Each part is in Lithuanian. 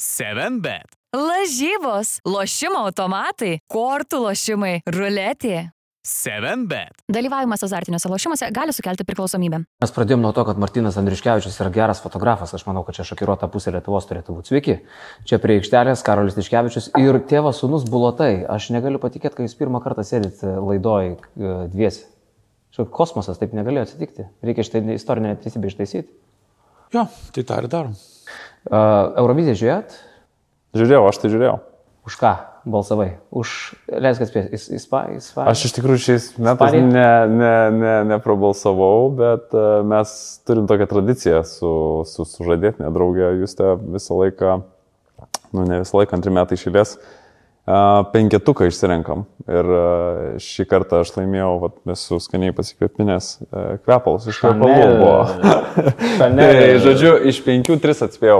7bet. Lažybos, lošimo automatai, kortų lošimai, ruletė. 7bet. Dalyvavimas azartiniuose lošimuose gali sukelti priklausomybę. Mes pradėjome nuo to, kad Martinas Andriškevičius yra geras fotografas. Aš manau, kad čia šokiruota pusė Lietuvos turėtų būti. Sveiki. Čia prie aikštelės Karolis Tiškevičius ir tėvas sunus Bulotai. Aš negaliu patikėti, kad jūs pirmą kartą sėdit laidoj e, dviesi. Šiaip kosmosas taip negalėjo atsitikti. Reikia šitą istorinę neteisybę ištaisyti. Jo, tai tą ir darom. Uh, Euroviziją žiūrėjot? Žiūrėjau, aš tai žiūrėjau. Už ką balsavai? Už, leisk atspėti, Ispaniją? Ispa... Aš iš tikrųjų šiais metais Ispanija? ne, ne, ne, neprabalsavau, bet e, mes turim tokią tradiciją su, su sužadėtinė draugė. Jūs te visą laiką, nu ne visą laiką, antrį metą išėlės, penketuką išsirenkam. Ir šį kartą aš laimėjau, vat, esu skaniai pasikvėpinės e, kvepalus iš kvepalų buvo. Tai, žodžiu, iš penkių tris atspėjau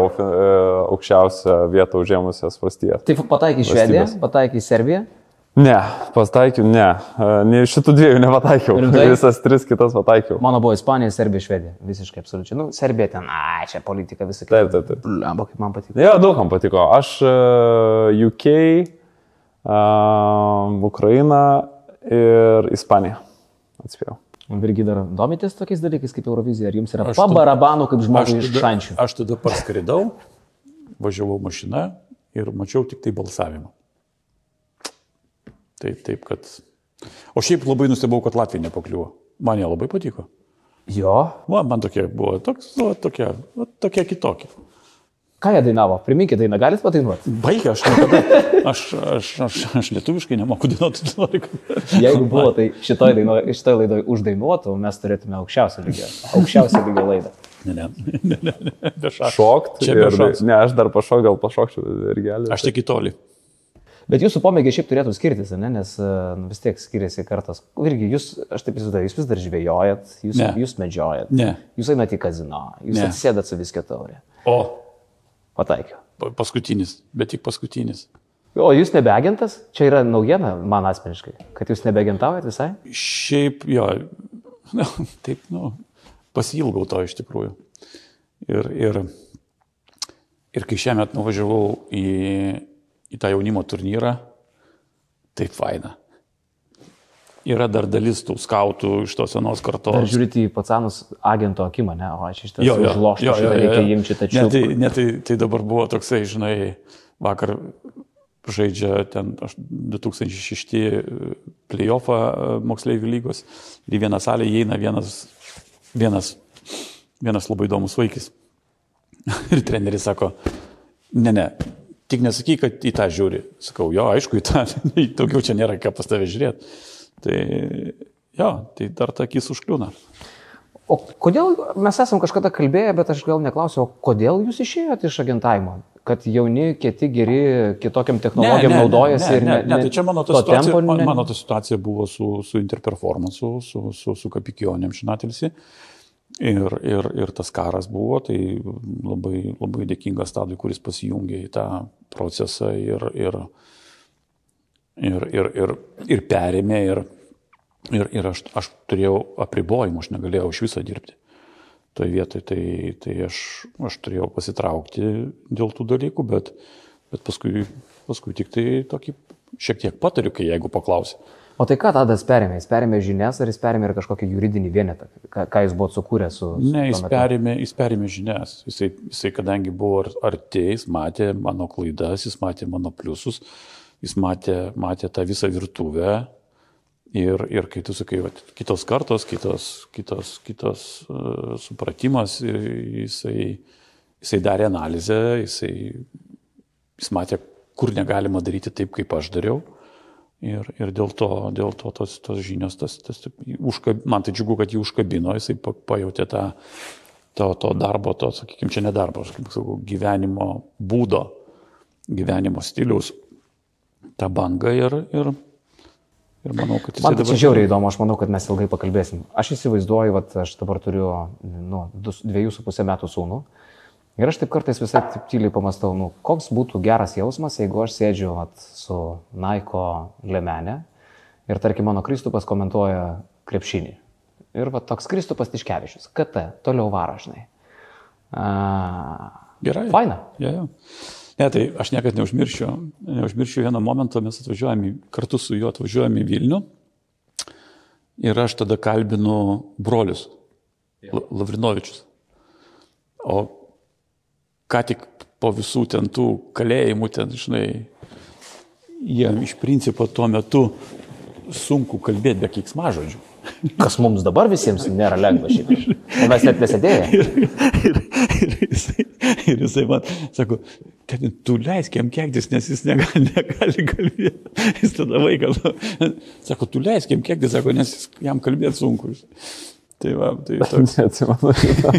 aukščiausią vietą užėmusias valstijas. Taip pataikai Švediją, Valstybės. pataikai Serbiją. Ne, pataikiau, ne. Ne šitų dviejų nepataikiau. Rimtai? Visas tris kitas pataikiau. Mano buvo Ispanija, Serbija, Švedija. Visiškai absoliučiai. Nu, Serbija ten, ai, čia politika visą Taip, taip, taip. Lemba, kaip man patiko. Jo, daugam patiko. Aš UK, Ukraina ir Ispanija atspėjau. Virgi dar domitės tokiais dalykais kaip Eurovizija? Ar jums yra Aš pabarabanų kaip žmogui iš šančių? aš tada parskridau, važiavau mašina ir mačiau tik tai balsavimą. Taip, taip, kad. O šiaip labai nustebau, kad Latvija nepakliuvo. Man jie labai patiko. Jo. Va, man tokie buvo, toks, va, tokie, va, tokie kitokie. Ką jie dainavo? Priminkite dainą, galit padainuoti? Baigė, aš niekada, aš, aš, aš, aš lietuviškai nemoku dainuoti. Jeigu buvo, tai šitoj, daino, šitoj laidoj uždainuotų, mes turėtume aukščiausio lygio. Aukščiausio lygio laidą. Ne, ne, ne, ne, ne, be šakų. Šokt. Čia be ir- šansų. Ne, aš dar pašok, gal pašokčiau ir gelį. Aš tik į tolį. Bet jūsų pomėgiai šiaip turėtų skirtis, ne? nes e, nu, vis tiek skiriasi kartas. Irgi jūs, aš taip įsivaizduoju, jūs vis dar žvėjojat, jūs, Ne. jūs medžiojat, Ne. jūs einate į kazino, jūs Ne. atsisėdat su viskio taurė. O, Pataikiau. pa- paskutinis, bet tik paskutinis. O jūs nebeagentas? Čia yra naujiena man asmeniškai, kad jūs nebeagentaujat visai? Šiaip, jo, nu, taip, nu, pasilgau to iš tikrųjų. Ir, ir, ir kai šiemet nuvažiavau į, į tą jaunimo turnyrą, taip faina. Yra dar dalis tų skautų iš tos senos Ar kartos. žiūrite į pacanus agento akimą, ne? O aš iš tiesų jo, užloštų, jo, jo, jo, reikia imti Ne, tačiau. tai, ne, tai, tai dabar buvo toksai, žinai, vakar žaidžia ten aš- 2006 playoffą e, moksleivių lygos. Į vieną salę įeina vienas, vienas, vienas labai įdomus vaikis. Ir treneris sako, ne, ne, tik nesakyk, kad į tą žiūri. Sakau, jo, aišku, į tą, daugiau čia nėra ką pas tave žiūrėti. Tai jo, tai dar ta akis užkliūna. O kodėl mes esam kažkada kalbėję, bet aš gal neklausiau, kodėl jūs išėjote iš agentavimo? Kad jauni, kieti, geri, kitokiam technologijom naudojasi ne, ir ne, ne, tai čia mano ta situacija, tempo ne- mano ta situacija buvo su, su interperformansu, su, su, su kapikionėm šinatilsi. Ir, ir, ir tas karas buvo, tai labai, labai dėkingas tadui, kuris pasijungė į tą procesą ir, ir, ir, ir, ir, ir perėmė. Ir, ir, ir aš, aš turėjau apribojimų, aš negalėjau iš viso dirbti. Toje vietoje tai, tai aš, aš turėjau pasitraukti dėl tų dalykų, bet, bet paskui, paskui tik tai tokį šiek tiek patariu, kai jeigu paklausia. O tai ką Tadas perėmė? Jis perėmė žinias ar jis perėmė ir kažkokį juridinį vienetą? Ką, ką jūs buvote sukūrę su... su Ne, jis perėmė, jis perėmė žinias. Jisai, jisai, kadangi buvo ar- arti, jis matė mano klaidas, jis matė mano pliusus, jis matė, matė tą visą virtuvę. Ir, ir kai tu sakai, vat, kitos kartos, kitos, kitos, kitos uh, supratimas, ir jisai, jisai darė analizę, jisai, jis matė, kur negalima daryti taip, kaip aš dariau. Ir, ir dėl to, dėl to tos, tos žinios, tas, tas, užkab, man tai džiugu, kad jį užkabino, jisai pa- pajutė tą, to, to darbo, to, sakykime, čia ne darbo, aš kaip sakau, gyvenimo būdo, gyvenimo stiliaus, tą bangą ir, ir, ir manau, kad jisai Man tai čia žiauriai įdomu, aš manau, kad mes ilgai pakalbėsim. Aš įsivaizduoju, kad aš dabar turiu nu, dviejų su pusę metų sūnų. Ir aš taip kartais visai taip tyliai pamastau, nu, koks būtų geras jausmas, jeigu aš sėdžiu vat, su Naiko lemenė ir tarkim mano Kristupas komentuoja krepšinį. Ir va toks Kristupas Tiškevičius, KT, toliau varažnai. A, Gerai. Faina. Ja, ja. Ne, tai aš niekada neužmiršiu, neužmiršiu vieną momentą, mes atvažiuojame, kartu su juo atvažiuojame į Vilnių ir aš tada kalbinu brolius, La- Lavrinovičius. O ką tik po visų ten tų kalėjimų, ten, žinai, jiem iš principo tuo metu sunku kalbėti be keiksmažodžių. Kas mums dabar visiems nėra lengva šiaip. O mes net nesėdėjome. ir, ir, jisai, ir jisai man sako, "Tėti, tu leisk jam keiktis, nes jis negali, negali kalbėti. Jis tada vaikas, sako, tu leisk jam keiktis, sako, nes jam kalbėti sunku. Tai va, tai toks. Neatsimenu šitą.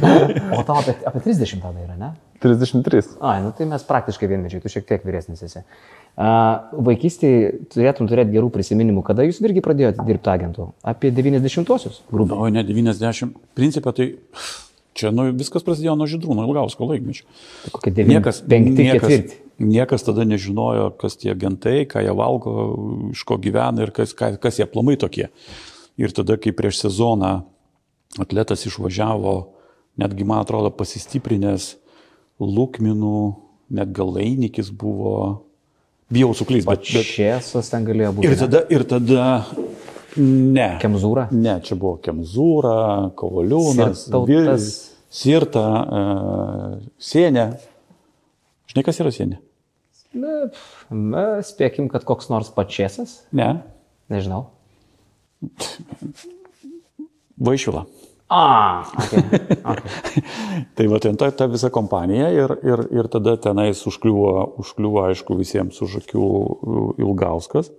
O tau apie, apie 30 tada yra, ne? 33. Ai, nu tai mes praktiškai vienmečiai, tu šiek tiek vyresnis esi. Uh, vaikystėje turėtum turėti gerų prisiminimų, kada jūs irgi pradėjote dirbti agentų? Apie 90-osius, grubiai. O ne 90. Principė tai čia nu, viskas prasidėjo nuo žydrūno ilgausko laikmečio. Kokie 95, niekas, 4. niekas tada nežinojo, kas tie agentai, ką jie valgo, iš ko gyvena ir kas, kas jie plamai tokie. Ir tada, kai prieš sezoną atletas išvažiavo, netgi, man atrodo, pasistiprinęs lūkminų, net galainikis buvo, bijau suklysti, bet, bet... Šėsas ten galėjo būti. Ir tada, ir tada, ne. Kemzūra? Ne, čia buvo Kemzūra, Kovaliūnas, Sirtautas. Sirta, uh, Sienė. Žinai, kas yra Sienė? Na, na, spėkim, kad koks nors pačiasas, Ne, nežinau. Vaišvila. A, okay, okay. Tai va ten ta, ta visa kompanija ir, ir, ir tada tenais užkliuvo, užkliuvo, aišku, visiems už akių Ilgauskas.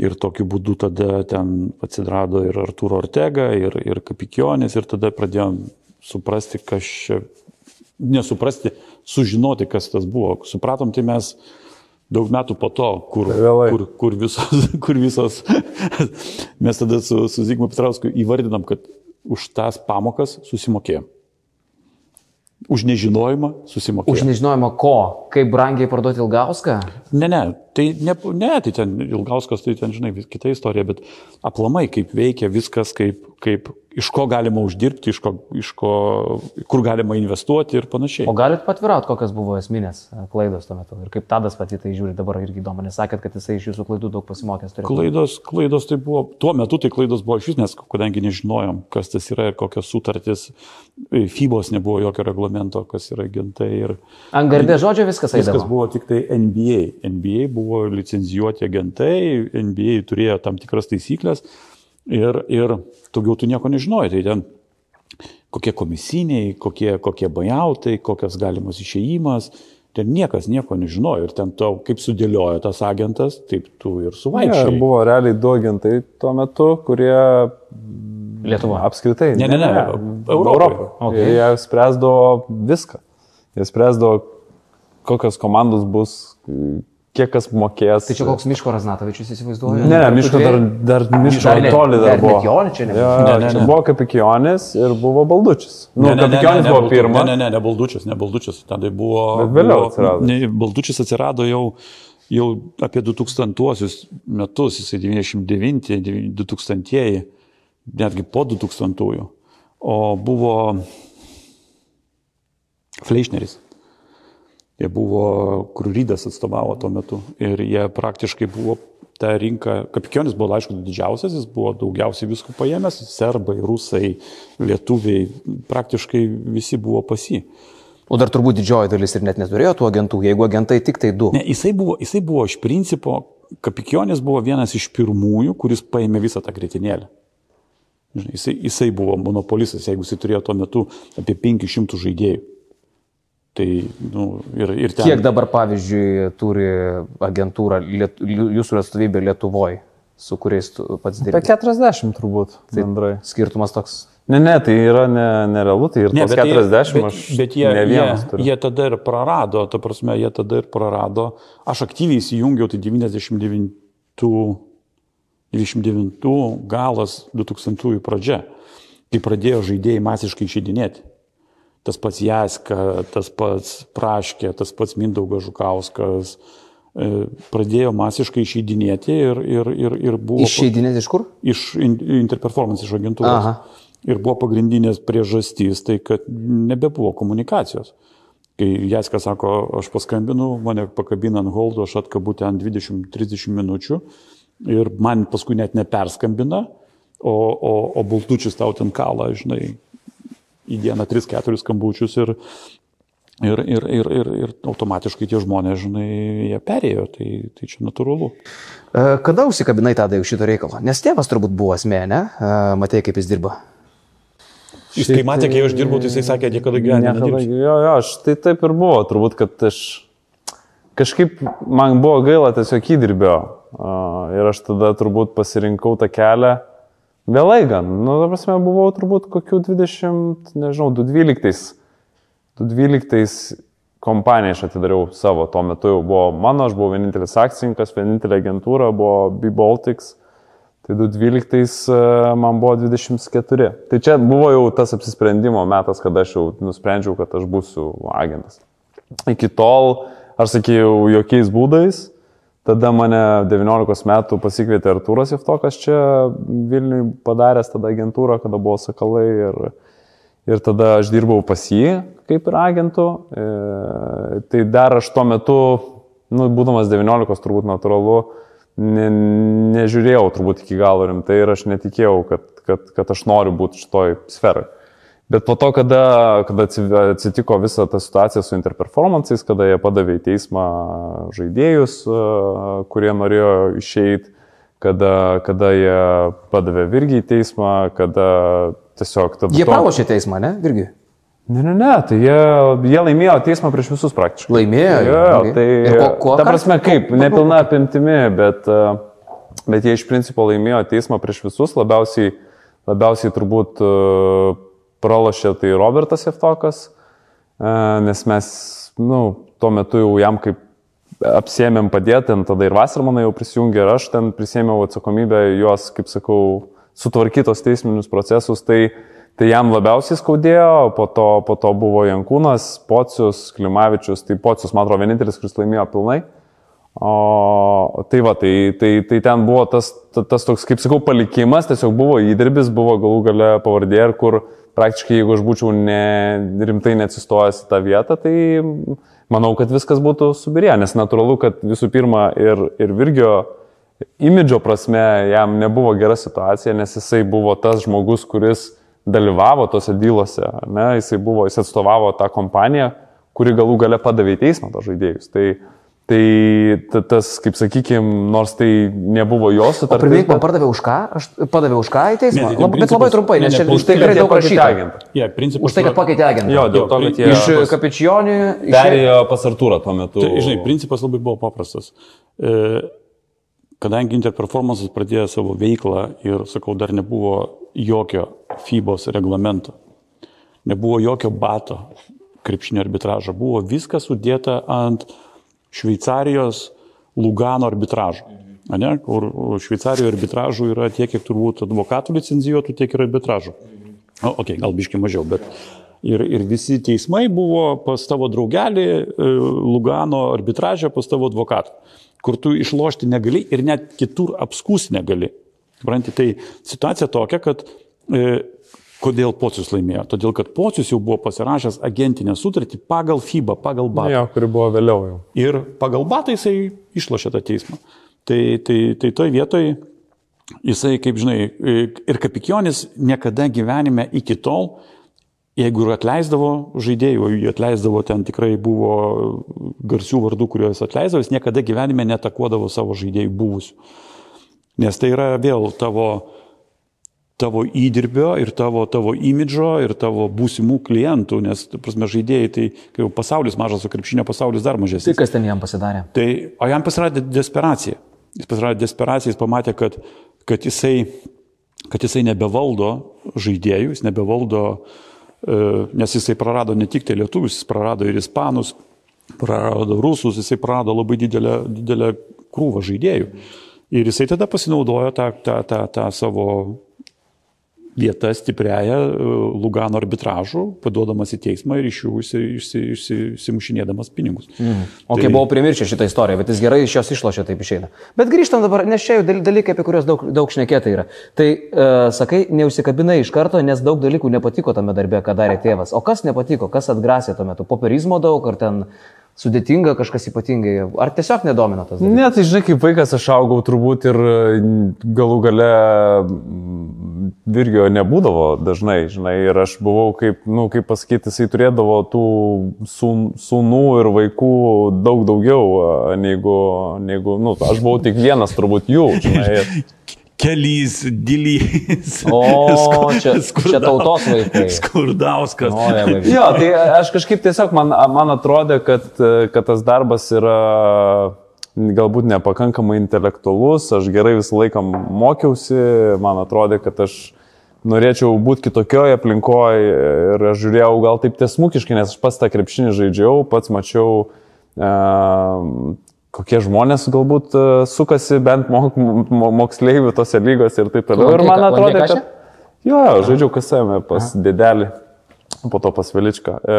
Ir tokiu būdu tada ten atsirado ir Arturo Ortega, ir, ir Kapikionis, ir tada pradėjom suprasti, kas čia, nesuprasti, sužinoti, kas tas buvo. Supratom, tai mes daug metų po to, kur, kur, kur, visos, kur visos, mes tada su, su Zygmu Petrausku įvardinam, kad už tas pamokas susimokėjom. Už nežinojimą susimokėjom. Už nežinojimą ko, kaip brangiai parduoti Ilgauską? Ne, ne, tai ne, ne, tai ten Ilgauskas, tai ten, žinai, vis- kita istorija, bet aplamai, kaip veikia viskas, kaip, kaip iš ko galima uždirbti, iš ko, iš ko, kur galima investuoti ir panašiai. O galit patvirauti, kokios buvo esminės e, klaidos tuo metu? Ir kaip Tadas pati tai žiūri dabar irgi įdomu, nes sakėt, kad jisai iš jūsų klaidų daug pasimokęs turi. Klaidos, klaidos tai buvo, tuo metu tai klaidos buvo iš vis, nes kadangi nežinojom, kas tas yra ir kokios sutartys, e, FIBOS nebuvo jokio reglamento, kas yra agentai ir Ant garbė žodžio viskas viskas eidavo. buvo tik tai NBA. NBA buvo licenzijuoti agentai, NBA turėjo tam tikras taisyklės ir, ir daugiau tu nieko nežinojai. Tai ten kokie komisiniai, kokie, kokie bajautai, kokios galimos išėjimas. Ten niekas nieko nežinojo ir ten tau kaip sudėliojo tas agentas, taip tu ir Ja, suvaikščiai. buvo realiai du agentai tuo metu, kurie Lietuva. apskritai. Ne, ne, ne, Europoje. Europoje. Okay. Jie spręsdavo viską. Jie spręsdavo, kokios komandos bus, kiek kas mokės. Tai čia koks Miško Raznatovičius įsivaizduoja? Ne, ne, Miško dar, dar Miško Dar ne- toli dar dar buvo. Jo, Ne, ne, čia ne. buvo Kapikionis ir buvo Baldučis. Nu, Ne, ne, ne, ne, ne, buvo pirmas. Ne, ne, ne, ne Baldučius, ne Baldučius. Tada buvo. Bet vėliau buvo- atsirado. Ne, Baldučius atsirado jau, jau apie 2000 metus, jisai 99, 2000, netgi po 2000. O buvo Fleišneris. Jie buvo, kur Rydas atstovavo tuo metu. Ir jie praktiškai buvo ta rinka, Kapikionis buvo aišku didžiausias, jis buvo daugiausiai visko paėmęs, serbai, rusai, lietuviai, praktiškai visi buvo pasi. O dar turbūt didžioji dalis ir net neturėjo tų agentų, jeigu agentai tik tai du. Ne, jisai buvo, jisai buvo iš principo, Kapikionis buvo vienas iš pirmųjų, kuris paėmė visą tą grėtinėlę. Žinai, Jisai, jisai buvo monopolistas, jeigu jisai turėjo tuo metu apie 500 žaidėjų. Tai, nu, ir, ir ten. Kiek dabar, pavyzdžiui, turi agentūra Liet... jūsų atstovybė Lietuvoje, su kuriais tu pats Apie dirbi? 40 turbūt. Bendrai. Skirtumas toks. Ne, ne, tai yra ne- nerealu, tai ir Ne, tos bet, 40 jie, aš bet, bet jie, ne vienas jie, turiu. jie tada ir prarado, ta prasme, jie tada ir prarado. Aš aktyviai įsijungiau, tai 99, 99 galas 2000 pradžia, kai pradėjo žaidėjai masiškai išeidinėti. Tas pats Jaska, tas pats Praškė, tas pats Mindaugas Žukauskas e, pradėjo masiškai išeidinėti ir, ir, ir, ir buvo... Išeidinės iš kur? iš in- Interperformance, iš agentūros. Aha. Ir buvo pagrindinės priežastys, tai kad nebebuvo komunikacijos. Kai Jaskas sako, aš paskambinu, mane pakabina ant holdo, aš atkabu ten 20-30 minučių ir man paskui net neperskambina, o, o, o bultučius tau ten kalą, žinai, į dieną 3-4 skambučius ir, ir, ir, ir, ir, ir automatiškai tie žmonės, žinai, jie perėjo, tai, tai čia natūralu. E, Kada užsikabinai tada jau šito reikalo? Nes tėvas turbūt buvo asmenė, ne? E, Matai, kaip jis dirba. Jis kai matė, kai aš dirbau, tai jisai sakė, niekada gyvenime jo, jo, aš tai taip ir buvo, turbūt, kad aš kažkaip man buvo gaila tiesiog įdirbio a, ir aš tada turbūt pasirinkau tą kelią vėlai gan. Nu, ta prasme, buvau turbūt kokių 20, nežinau, 2012. 2012 kompaniją aš atidariau savo, tuo metu jau buvo mano, aš buvau vienintelis akcininkas, vienintelė agentūra buvo B-Baltics. Tai 2012 e, man buvo 24. Tai čia buvo jau tas apsisprendimo metas, kada aš jau nusprendžiau, kad aš būsiu agentas. Iki tol aš sakiau jokiais būdais. Tada mane 19 metų pasikvietė Artūras Jeftokas čia Vilniui padaręs tada agentūrą, kada buvo Sakalai ir, ir tada aš dirbau pas jį kaip ir agentų. E, tai dar aš tuo metu, nu, būdamas 19 turbūt natūralu, ne, nežiūrėjau turbūt iki galo rimtai ir aš netikėjau, kad, kad, kad aš noriu būti šitoj sferai. Bet po to, kada, kada atsitiko visa ta situacija su interperformances, kada jie padavė į teismą žaidėjus, e, kurie norėjo išeiti, kada, kada jie padavė virgį į teismą, kada tiesiog... tada Jie to- pralošė teismą, ne, irgi? Ne, ne, ne, tai jie, jie laimėjo teismą prieš visus praktiškai. Laimėjo, Jo, okei. tai Ir kuo- kuo ta kas- prasme kaip, nepilna apimtimi, bet, e, bet jie iš principo laimėjo teismą prieš visus, labiausiai, labiausiai turbūt e, pralošė tai Robertas Jeftokas, e, nes mes, nu, tuo metu jau jam kaip apsėmėm padėti, tada ir Vasarmanai jau prisijungė ir aš ten prisėmiau atsakomybę juos, kaip sakau, sutvarkytos teisminius procesus, tai, tai jam labiausiai skaudėjo, po to, po to buvo Jankūnas, Pocius, Klimavičius, tai Pocius, man atrodo, vienintelis, kuris laimėjo pilnai. O, tai va, tai, tai, tai ten buvo tas, ta- tas toks, kaip sakau, palikimas, tiesiog buvo įdirbis, buvo galų gale pavardė, kur praktiškai, jeigu aš būčiau ne, rimtai neatsistojęs į tą vietą, tai manau, kad viskas būtų subirė, nes natūralu, kad visų pirma ir, ir Virgio imidžio prasme jam nebuvo gera situacija, nes jisai buvo tas žmogus, kuris dalyvavo tose dylose, ne, jisai buvo, jis atstovavo tą kompaniją, kuri galų gale padavė į teismą tos žaidėjus. Tai, tai ta- tas, kaip sakykime, nors tai nebuvo jo O sutartis. primink, man pardavė už ką? Aš padavė už ką į teismą? Ne, Lab, bet labai trumpai, ne, nes ne, čia už tai jie daug rašyta. principas Už tai, kad pakeitė agentą. Jo, dėl to, kad jie Iš kapečionį. perėjo pas Artūrą tuo metu. Tai, žinai, principas labai buvo paprastas. E, kadangi Interperformances pradėjo savo veiklą ir, sakau, dar nebuvo jokio FIBOS reglamento, nebuvo jokio bato krepšinio arbitražo, buvo viskas sudėta ant Šveicarijos Lugano arbitražo. Ane, kur Šveicarijoje arbitražų yra tiek, kiek turbūt advokatų licencijuotų, tiek ir arbitražų. O, ok, gal biški mažiau, bet ir, ir visi teismai buvo pas tavo draugelį e, Lugano arbitražę, pas tavo advokatą, kur tu išlošti negali ir net kitur apskūs negali. Supranti, tai situacija tokia, kad e, kodėl Pocius laimėjo? Todėl, kad Pocius jau buvo pasirašęs agentinę sutartį pagal FIBA, pagal BAT. Jo, kuri buvo vėliau jau. Ir pagal batą jisai išlošė tą teismą. Tai, tai, tai toj vietoj jisai, kaip žinai, ir Kapikionis niekada gyvenime iki tol, jeigu ir atleisdavo žaidėjų, jį atleisdavo ten tikrai buvo garsių vardų, kuriuos atleisdavo, jis niekada gyvenime netakuodavo savo žaidėjų buvusių. Nes tai yra vėl tavo tavo įdirbio ir tavo, tavo imidžo ir tavo būsimų klientų, nes, prasme, žaidėjai, tai kai jau pasaulis mažas, o krepšinio pasaulis dar Tai mažesnis. kas ten jam pasidarė? Tai, o jam pasirodė desperacija. Jis pasirodė desperacija, jis pamatė, kad, kad, jisai, kad jisai nebevaldo žaidėjų, jis nebevaldo, e, nes jisai prarado ne tik tai lietuvius, jis prarado ir ispanus, prarado rusus, jisai prarado labai didelę, didelę krūvą žaidėjų. Ir jisai tada pasinaudojo tą, tą, tą, tą savo vieta stipriaja e, Lugano arbitražu, paduodamas į teismą ir iš jų išsi, išsi, išsi, išsimušinėdamas pinigus. Mhm. O kai buvau primiršę šitą istoriją, bet jis gerai iš jos išlošė, taip išeina. Bet grįžtam dabar, nes čia jau dal- dalykai, apie kuriuos daug, daug šnekėta yra. Tai, uh, sakai, neusikabinai iš karto, nes daug dalykų nepatiko tame darbe, ką darė tėvas. O kas nepatiko, kas atgrasė tuo metu? Popierizmo daug, ar ten sudėtinga kažkas ypatingai, ar tiesiog nedomino tas dalykas? Ne, tai žinai, kaip vaikas aš augau turbūt ir mm, galų gale mm, Virgio nebūdavo dažnai, žinai, ir aš buvau, kaip, nu, kaip pasakyti, jisai turėdavo tų sūn, sūnų ir vaikų daug daugiau negu, negu, nu, aš buvau tik vienas turbūt jų, žinai. ir- Kelys, Dilys. O, čia- čia tautos vaikai. Skurdauskas. O, jie vaikai. Jo, tai aš kažkaip tiesiog man, man atrodė, kad, kad tas darbas yra galbūt nepakankamai intelektualus, aš gerai visą laiką mokiausi, man atrodė, kad aš norėčiau būti kitokioje aplinkoje ir aš žiūrėjau gal taip tiesmukiškai, nes aš pats tą krepšinį žaidžiau, pats mačiau, e, kokie žmonės galbūt e, sukasi bent mok, mo, moksleivių tose lygose ir taip toliau. Ir man lankei kad... Jo, jo, žaidžiau kasame pas dėdelį, po to pas Veličką. E,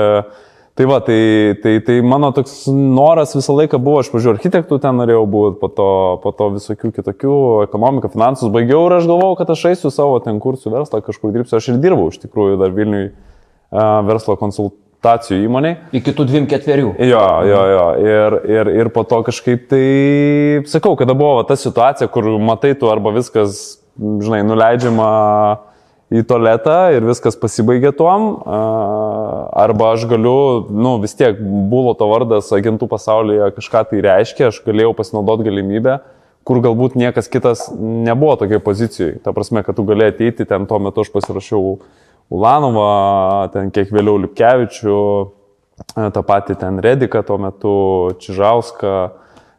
tai va, tai, tai, tai mano toks noras visą laiką buvo, aš pažiūrėjau, architektų ten norėjau būti, po to, po to visokių kitokių, ekonomiką, finansus baigiau ir aš galvojau, kad aš eisiu savo ten kursų verslą, kažkur dirbsiu. Aš ir dirbau iš tikrųjų dar Vilniui e, verslo konsultacijų įmoniai. Iki tų dviem ketverių. Jo, jo, jo. Ir, ir, ir po to kažkaip tai, sakau, kada buvo ta situacija, kur matai tu arba viskas, žinai, nuleidžiama į tualetą ir viskas pasibaigia tuom, arba aš galiu, nu vis tiek buvo to vardas agentų pasaulyje kažką tai reiškia, aš galėjau pasinaudoti galimybę, kur galbūt niekas kitas nebuvo tokioje pozicijoje. Ta prasme, kad tu galėjai ateiti, ten tuo metu aš pasirašiau Ulanovą, ten kiek vėliau Lipkevičių, E, tą patį ten Rediką tuo metu, Čižauską.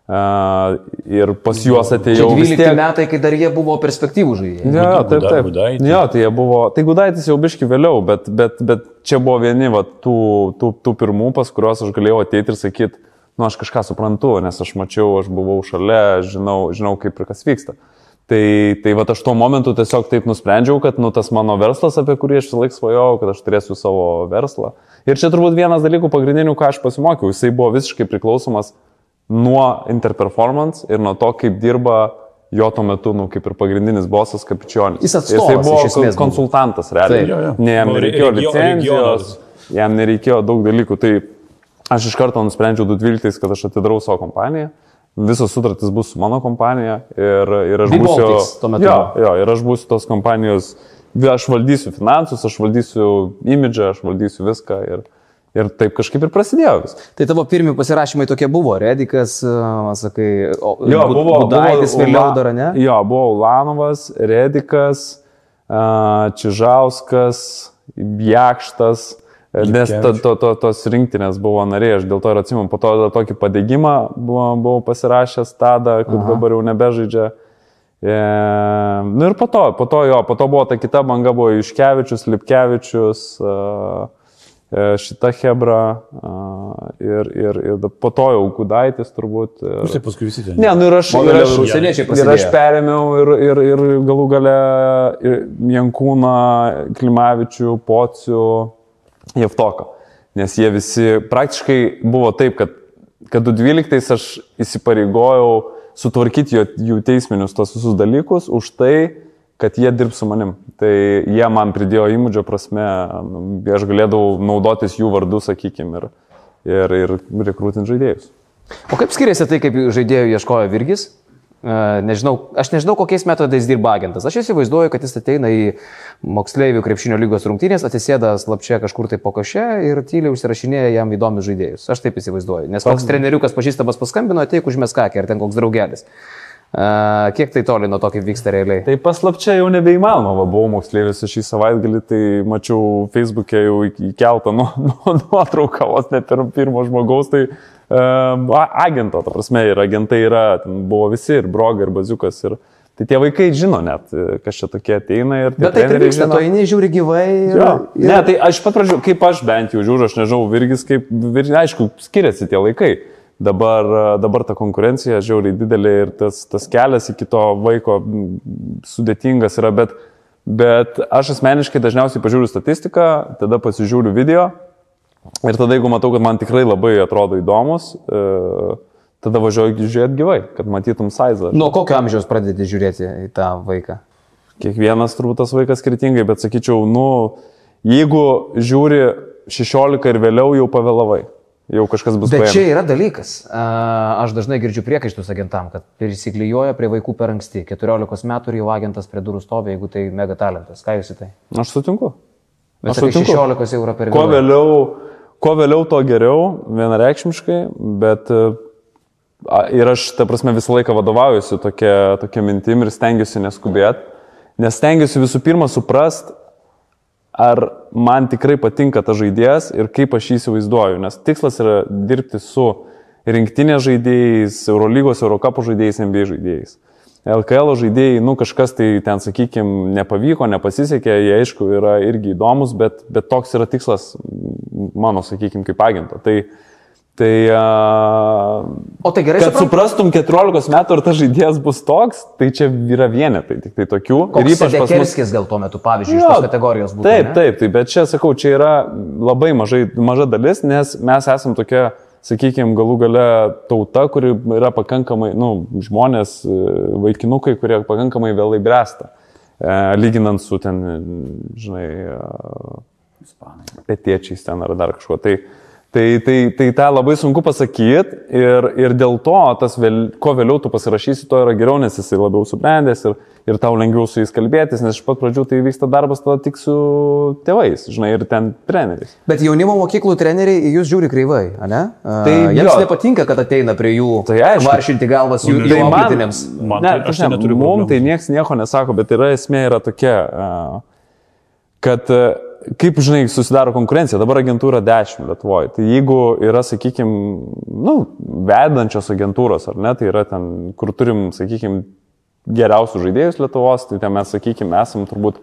e, Ir pas juos vis 12 tiek- metai, kai dar jie buvo perspektyvų žaidėjai. Jo, jo, taip, taip. Gudaitį. Jo, tai jie buvo. Tai Gudaitis jau biški vėliau, bet, bet, bet čia buvo vieni va, tų, tų, tų pirmų, pas kuriuos aš galėjau ateiti ir sakyti, nu aš kažką suprantu, nes aš mačiau, aš buvau šalia, žinau, žinau kaip ir kas vyksta. Tai, tai va aš tuo momentu tiesiog taip nusprendžiau, kad nu, tas mano verslas, apie kurį aš visą laiką svajojau, kad aš turėsiu savo verslą. Ir čia turbūt vienas dalykų pagrindinių, ką aš pasimokiau, jisai buvo visiškai priklausomas nuo interperformance ir nuo to, kaip dirba jo tuo metu, nu, kaip ir pagrindinis bosas Kapičionis. Jis atstovas Jisai buvo iš esmės konsultantas, realiai. Taip. Jo, jo. Ne, jam nereikėjo licenzijos, jam nereikėjo daug dalykų. Tai aš iš karto nusprendžiau 2012, kad aš atidarau savo kompaniją. Visos sutartys bus su mano kompanija ir, ir aš būsiu... Jo, jo, ir aš būsiu tos kompanijos, aš valdysiu finansus, aš valdysiu imidžą, aš valdysiu viską ir, ir taip kažkaip ir prasidėjo viskas. Tai tavo pirmie pasirašymai tokie buvo, Redikas, a, sakai, o, Jo, buvo. Budaitis vėliau dar, ne? Jo, buvo Ulanovas, Redikas, a, Čižauskas, Jakštas. Nes to, to, to, tos rinktinės buvo nariai, aš dėl to ir atsimenu, po to tokį padėgymą buvau, buvau pasirašęs tada, kur dabar jau nebežaidžia. E, nu ir po to, po to jo, po to buvo ta kita banga, buvo Iškevičius, Lipkevičius, a, e, šita Hebra a, ir, ir, ir po to jau Gudaitis turbūt. Ir, Jūs tai paskui visi ten. Ne, nu ir aš, ir aš, ir aš perėmiau ir, ir, ir galų gale Jankūną, Klimavičių, Pocių, Jeftoką. Nes jie visi praktiškai buvo taip, kad, kad 2012 aš įsipareigojau sutvarkyti jo, jų teisminius tos visus dalykus už tai, kad jie dirbs su manim. Tai jie man pridėjo įmūdžio prasme, aš galėdavau naudotis jų vardu, sakykime, ir, ir, ir rekrūtinti žaidėjus. O kaip skiriasi tai, kaip žaidėjų ieškojo Virgis? Nežinau, aš nežinau, kokiais metodais dirba agentas. Aš įsivaizduoju, kad jis ateina į moksleivių krepšinio lygos rungtynės, atsisėda slapčia kažkur tai po koše ir tyliai užsirašinėja jam įdomius žaidėjus. Aš taip įsivaizduoju. Nes koks treneriukas pažįstamas paskambino, ateik užmes kakį ar ten koks draugelis. E, Kiek tai toli nuo to, kaip vyksta realiai? Tai paslapčia jau nebeįmanoma, va, buvau moksleivis šį savaitgalį, tai mačiau Facebook'e jau įkeltą nu, nu, nuotrauką, vos ne pirmo žmogaus, tai agento, ta prasme, ir agentai yra, buvo visi, ir brogai, ir baziukas, ir tai tie vaikai žino net, e, kas čia tokie ateina ir tie Bet tai treneriai vyksta, to eini žiūri gyvai. Ir, Jo. ir... Ne, tai aš pat pradžiu, kaip aš bent jau žiūriu, aš nežinau, Virgis kaip, vir, aišku, skiriasi tie laikai. Dabar, dabar ta konkurencija žiauriai didelė ir tas, tas kelias iki to vaiko sudėtingas yra, bet Bet aš asmeniškai dažniausiai pažiūriu statistiką, tada pasižiūriu video ir tada jeigu matau, kad man tikrai labai atrodo įdomus, e, tada važiuoju žiūrėti gyvai, kad matytum sizą. Nuo kokio amžiaus pradedi žiūrėti į tą vaiką? Kiekvienas turbūt tas vaikas skirtingai, bet sakyčiau, nu, jeigu žiūri 16 ir vėliau jau pavėlavai. Jau kažkas bus Bet paėmę. čia yra dalykas. Aš dažnai girdžiu priekaištus agentam, kad prisiklijuoja prie vaikų per anksti. 14 metų ir jau agentas prie durų stovi, jeigu tai mega talentas. Ką jūs į tai? Aš sutinku. Bet Aš sutinku. 16 jau yra per Kuo vėlai. vėliau, kuo vėliau, to geriau, vienareikšmiškai, bet e, ir aš, ta prasme, visą laiką vadovaujuosi tokia, tokia mintim ir stengiuosi neskubėti, nes stengiuosi visų pirma suprast, ar man tikrai patinka tas žaidėjas ir kaip aš jį įsivaizduoju, nes tikslas yra dirbti su rinktinės žaidėjais, Eurolygos, Eurocapo žaidėjais, NBA žaidėjais. LKL žaidėjai, nu kažkas tai ten, sakykime, nepavyko, nepasisekė, jie aišku yra irgi įdomus, bet, bet toks yra tikslas mano, sakykime, kaip agento. Tai, tai O tai gerai, kad suprastum 14 metų, ar tas žaidėjas bus toks, tai čia yra vienetai, tik tai tokių. Koks pas mus- Sedekerskis gal tuo metu, pavyzdžiui, iš Jo, tos kategorijos būtų. Taip, ne? taip, taip, bet čia, sakau, čia yra labai mažai, maža dalis, nes mes esam tokia, sakykime, galų gale tauta, kuri yra pakankamai, nu, žmonės, e, vaikinukai, kurie pakankamai vėlai bręsta. E, lyginant su ten, žinai, e, petiečiais ten ar dar kažkuo. Tai, tai, tai, tai tą labai sunku pasakyti ir, ir dėl to, tas vėl, kuo vėliau tu pasirašysi, to yra geriau, nes jisai labiau subrendęs ir, ir tau lengviau su jais kalbėtis, nes iš pat pradžių tai vyksta darbas tada tik su tėvais, žinai, ir ten treneriais. Bet jaunimo mokyklų treneriai jūs žiūri kreivai, ne? A, Tai jiems jo. nepatinka, kad ateina prie jų Tai aišku. varšinti galvas jų, Tai jų man-. Man ne, tai- aš ne, neturiu Mums problemų. tai niekas nieko nesako, bet yra esmė yra tokia, a, kad a, kaip, žinai, susidaro konkurencija. Dabar agentūra 10 Lietuvoje. Tai jeigu yra, sakykime, nu, vedančios agentūros, ar ne, tai yra ten, kur turim, sakykime, geriausius žaidėjus Lietuvos, tai ten mes, sakykime, esam turbūt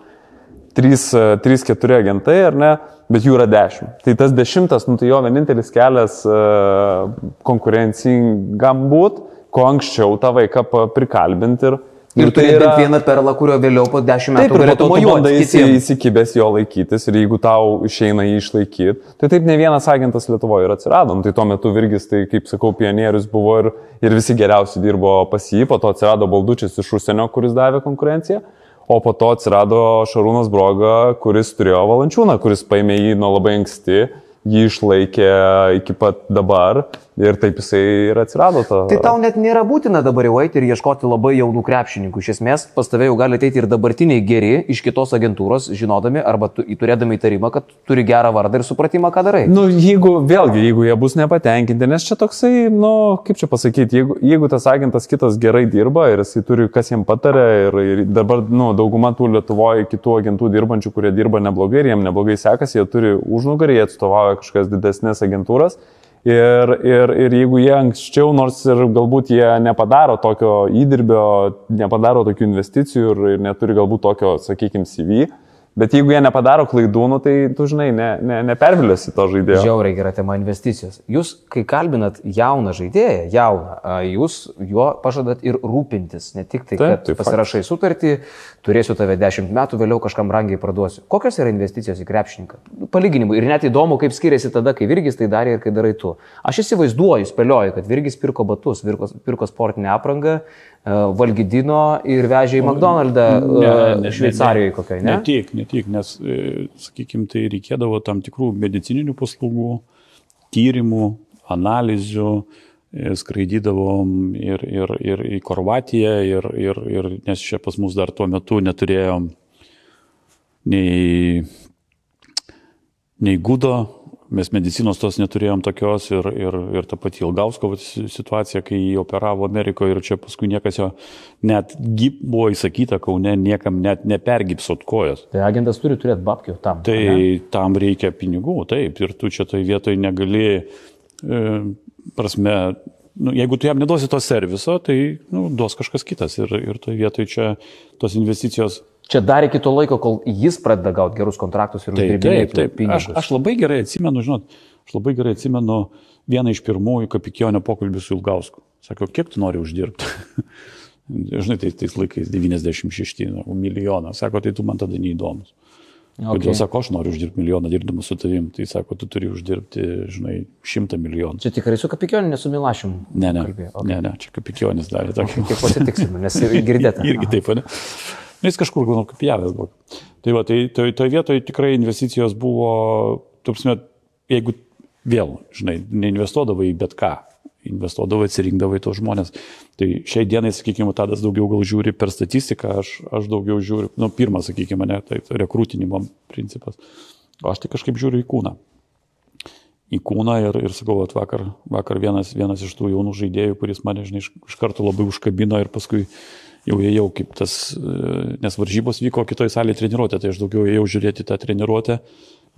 3-4 agentai, ar ne, bet jų yra 10. Tai tas dešimtas, nu tai jo vienintelis kelias uh, konkurencingam būt, kuo anksčiau tą vaiką prikalbinti ir, Ir tai yra vieną perlą, kurio vėliau po dešimt Taip, metų ir po galėtų mojuoti kitiem. įsikibęs jo laikytis ir jeigu tau išeina jį išlaikyti, tai taip ne vienas agentas Lietuvoje ir atsirado. Nu, tai tuo metu Virgis, tai kaip sakau, pionierius buvo ir, ir visi geriausi dirbo pas jį, po to atsirado Baldučius iš užsienio, kuris davė konkurenciją, o po to atsirado Šarūnas Broga, kuris turėjo valančiūną, kuris paėmė jį nuo labai anksti, jį išlaikė iki pat dabar ir taip jisai ir atsirado. Ta... Tai tau net nėra būtina dabar jau eiti ir ieškoti labai jaunų krepšininkų. Iš esmės, pas tave jau gali ateiti ir dabartiniai geri iš kitos agentūros, žinodami arba tu, turėdami įtarimą, kad turi gerą vardą ir supratimą, ką darai. Nu, jeigu, vėlgi, jeigu jie bus nepatenkinti, nes čia toksai, nu, kaip čia pasakyti, jeigu, jeigu tas agentas kitas gerai dirba ir jisai turi, kas jam patarė ir, ir dabar, nu, dauguma tų Lietuvoje kitų agentų dirbančių, kurie dirba neblogai ir jiem neblogai sekasi, jie turi užnugarį, jie atstovauja kažkokias didesnės agentūras. Ir, ir, ir jeigu jie anksčiau, nors ir galbūt jie nepadaro tokio įdirbio, nepadaro tokių investicijų ir, ir neturi galbūt tokio, sakykime, CV, bet jeigu jie nepadaro klaidų, nu, tai tu žinai, ne, ne, nepervilėsi to žaidėjo. Žiauriai gera tema investicijos. Jūs, kai kalbinat jauną žaidėją, jauną, jūs juo pažadat ir rūpintis. Ne tik tai, Taip, kad tai pasirašai sutartį, turėsiu tave 10 metų, vėliau kažkam brangiai parduosiu. Kokios yra investicijos į krepšininką? Palyginimui. Ir net įdomu, kaip skiriasi tada, kai Virgis tai darė ir kai darai tu. Aš įsivaizduoju, spėlioju, kad Virgis pirko batus, pirko, pirko sportinę aprangą, valgydino ir vežė į McDonald'ą e, Šveicarijoje kokioje, ne? Ne tik, ne tik, nes, sakykime, tai reikėdavo tam tikrų medicininių paslaugų, tyrimų, analizių, e, skraidydavom ir, ir, ir į Korvatiją, ir, ir, ir, nes čia pas mus dar tuo metu neturėjom nei, nei gudo, mes medicinos tos neturėjom tokios ir, ir, ir ta pati Ilgausko situacija, kai jį operavo Amerikoje ir čia paskui niekas jo net gyp, buvo įsakyta, kaune niekam net nepergipsot kojas. Tai agentas turi turėti babkių tam. Tai ane? tam reikia pinigų, taip, ir tu čia toj vietoj negali, e, prasme, nu, jeigu tu jam neduosi to serviso, tai nu, duos kažkas kitas ir, ir toj vietoj čia tos investicijos. Čia dar iki to laiko, kol jis pradeda gauti gerus kontraktus ir Taip, taip, uždirbinėti taip. Aš, aš labai gerai atsimenu, žinot, aš labai gerai atsimenu vieną iš pirmųjų kapikionio pokalbių su Ilgausku. Sako, kiek tu nori uždirbti? Žinai, tai tais laikais 96 nu, milijoną. Sako, tai tu man tada neįdomus. Okay. Kodėl sako, aš noriu uždirbti milijoną dirbdamas su tavim, tai sako, tu turi uždirbti, žinai, šimtą milijonų. Čia tikrai su Kapikioniu, ne su Milašim. Ne, ne, kalbėjo. okay. ne, ne, čia kapikionis darė tokį. Kiek pasitiksime, nes ir girdėte. Irgi taip, ne? Nu, Jis kažkur, manau, kopijavęs buvo. Tai va, tai toje to vietoje tikrai investicijos buvo, tupsime, jeigu vėl, žinai, neinvestuodavai į bet ką, investuodavai, atsirinkdavai tos žmonės. Tai šiai dienai, sakykime, tadas daugiau gal žiūri per statistiką, aš, aš daugiau žiūriu, nu, pirmas, sakykime, ne, tai rekrūtinimo principas. O aš tai kažkaip žiūriu į kūną. Į kūną ir, ir sakau, at vakar, vakar vienas, vienas iš tų jaunų žaidėjų, kuris mane, žinai, iš, iš karto labai užkabino ir paskui jau ėjau kaip tas, e, nes varžybos vyko kitoje salėje treniruotė, tai aš daugiau ėjau žiūrėti tą treniruotę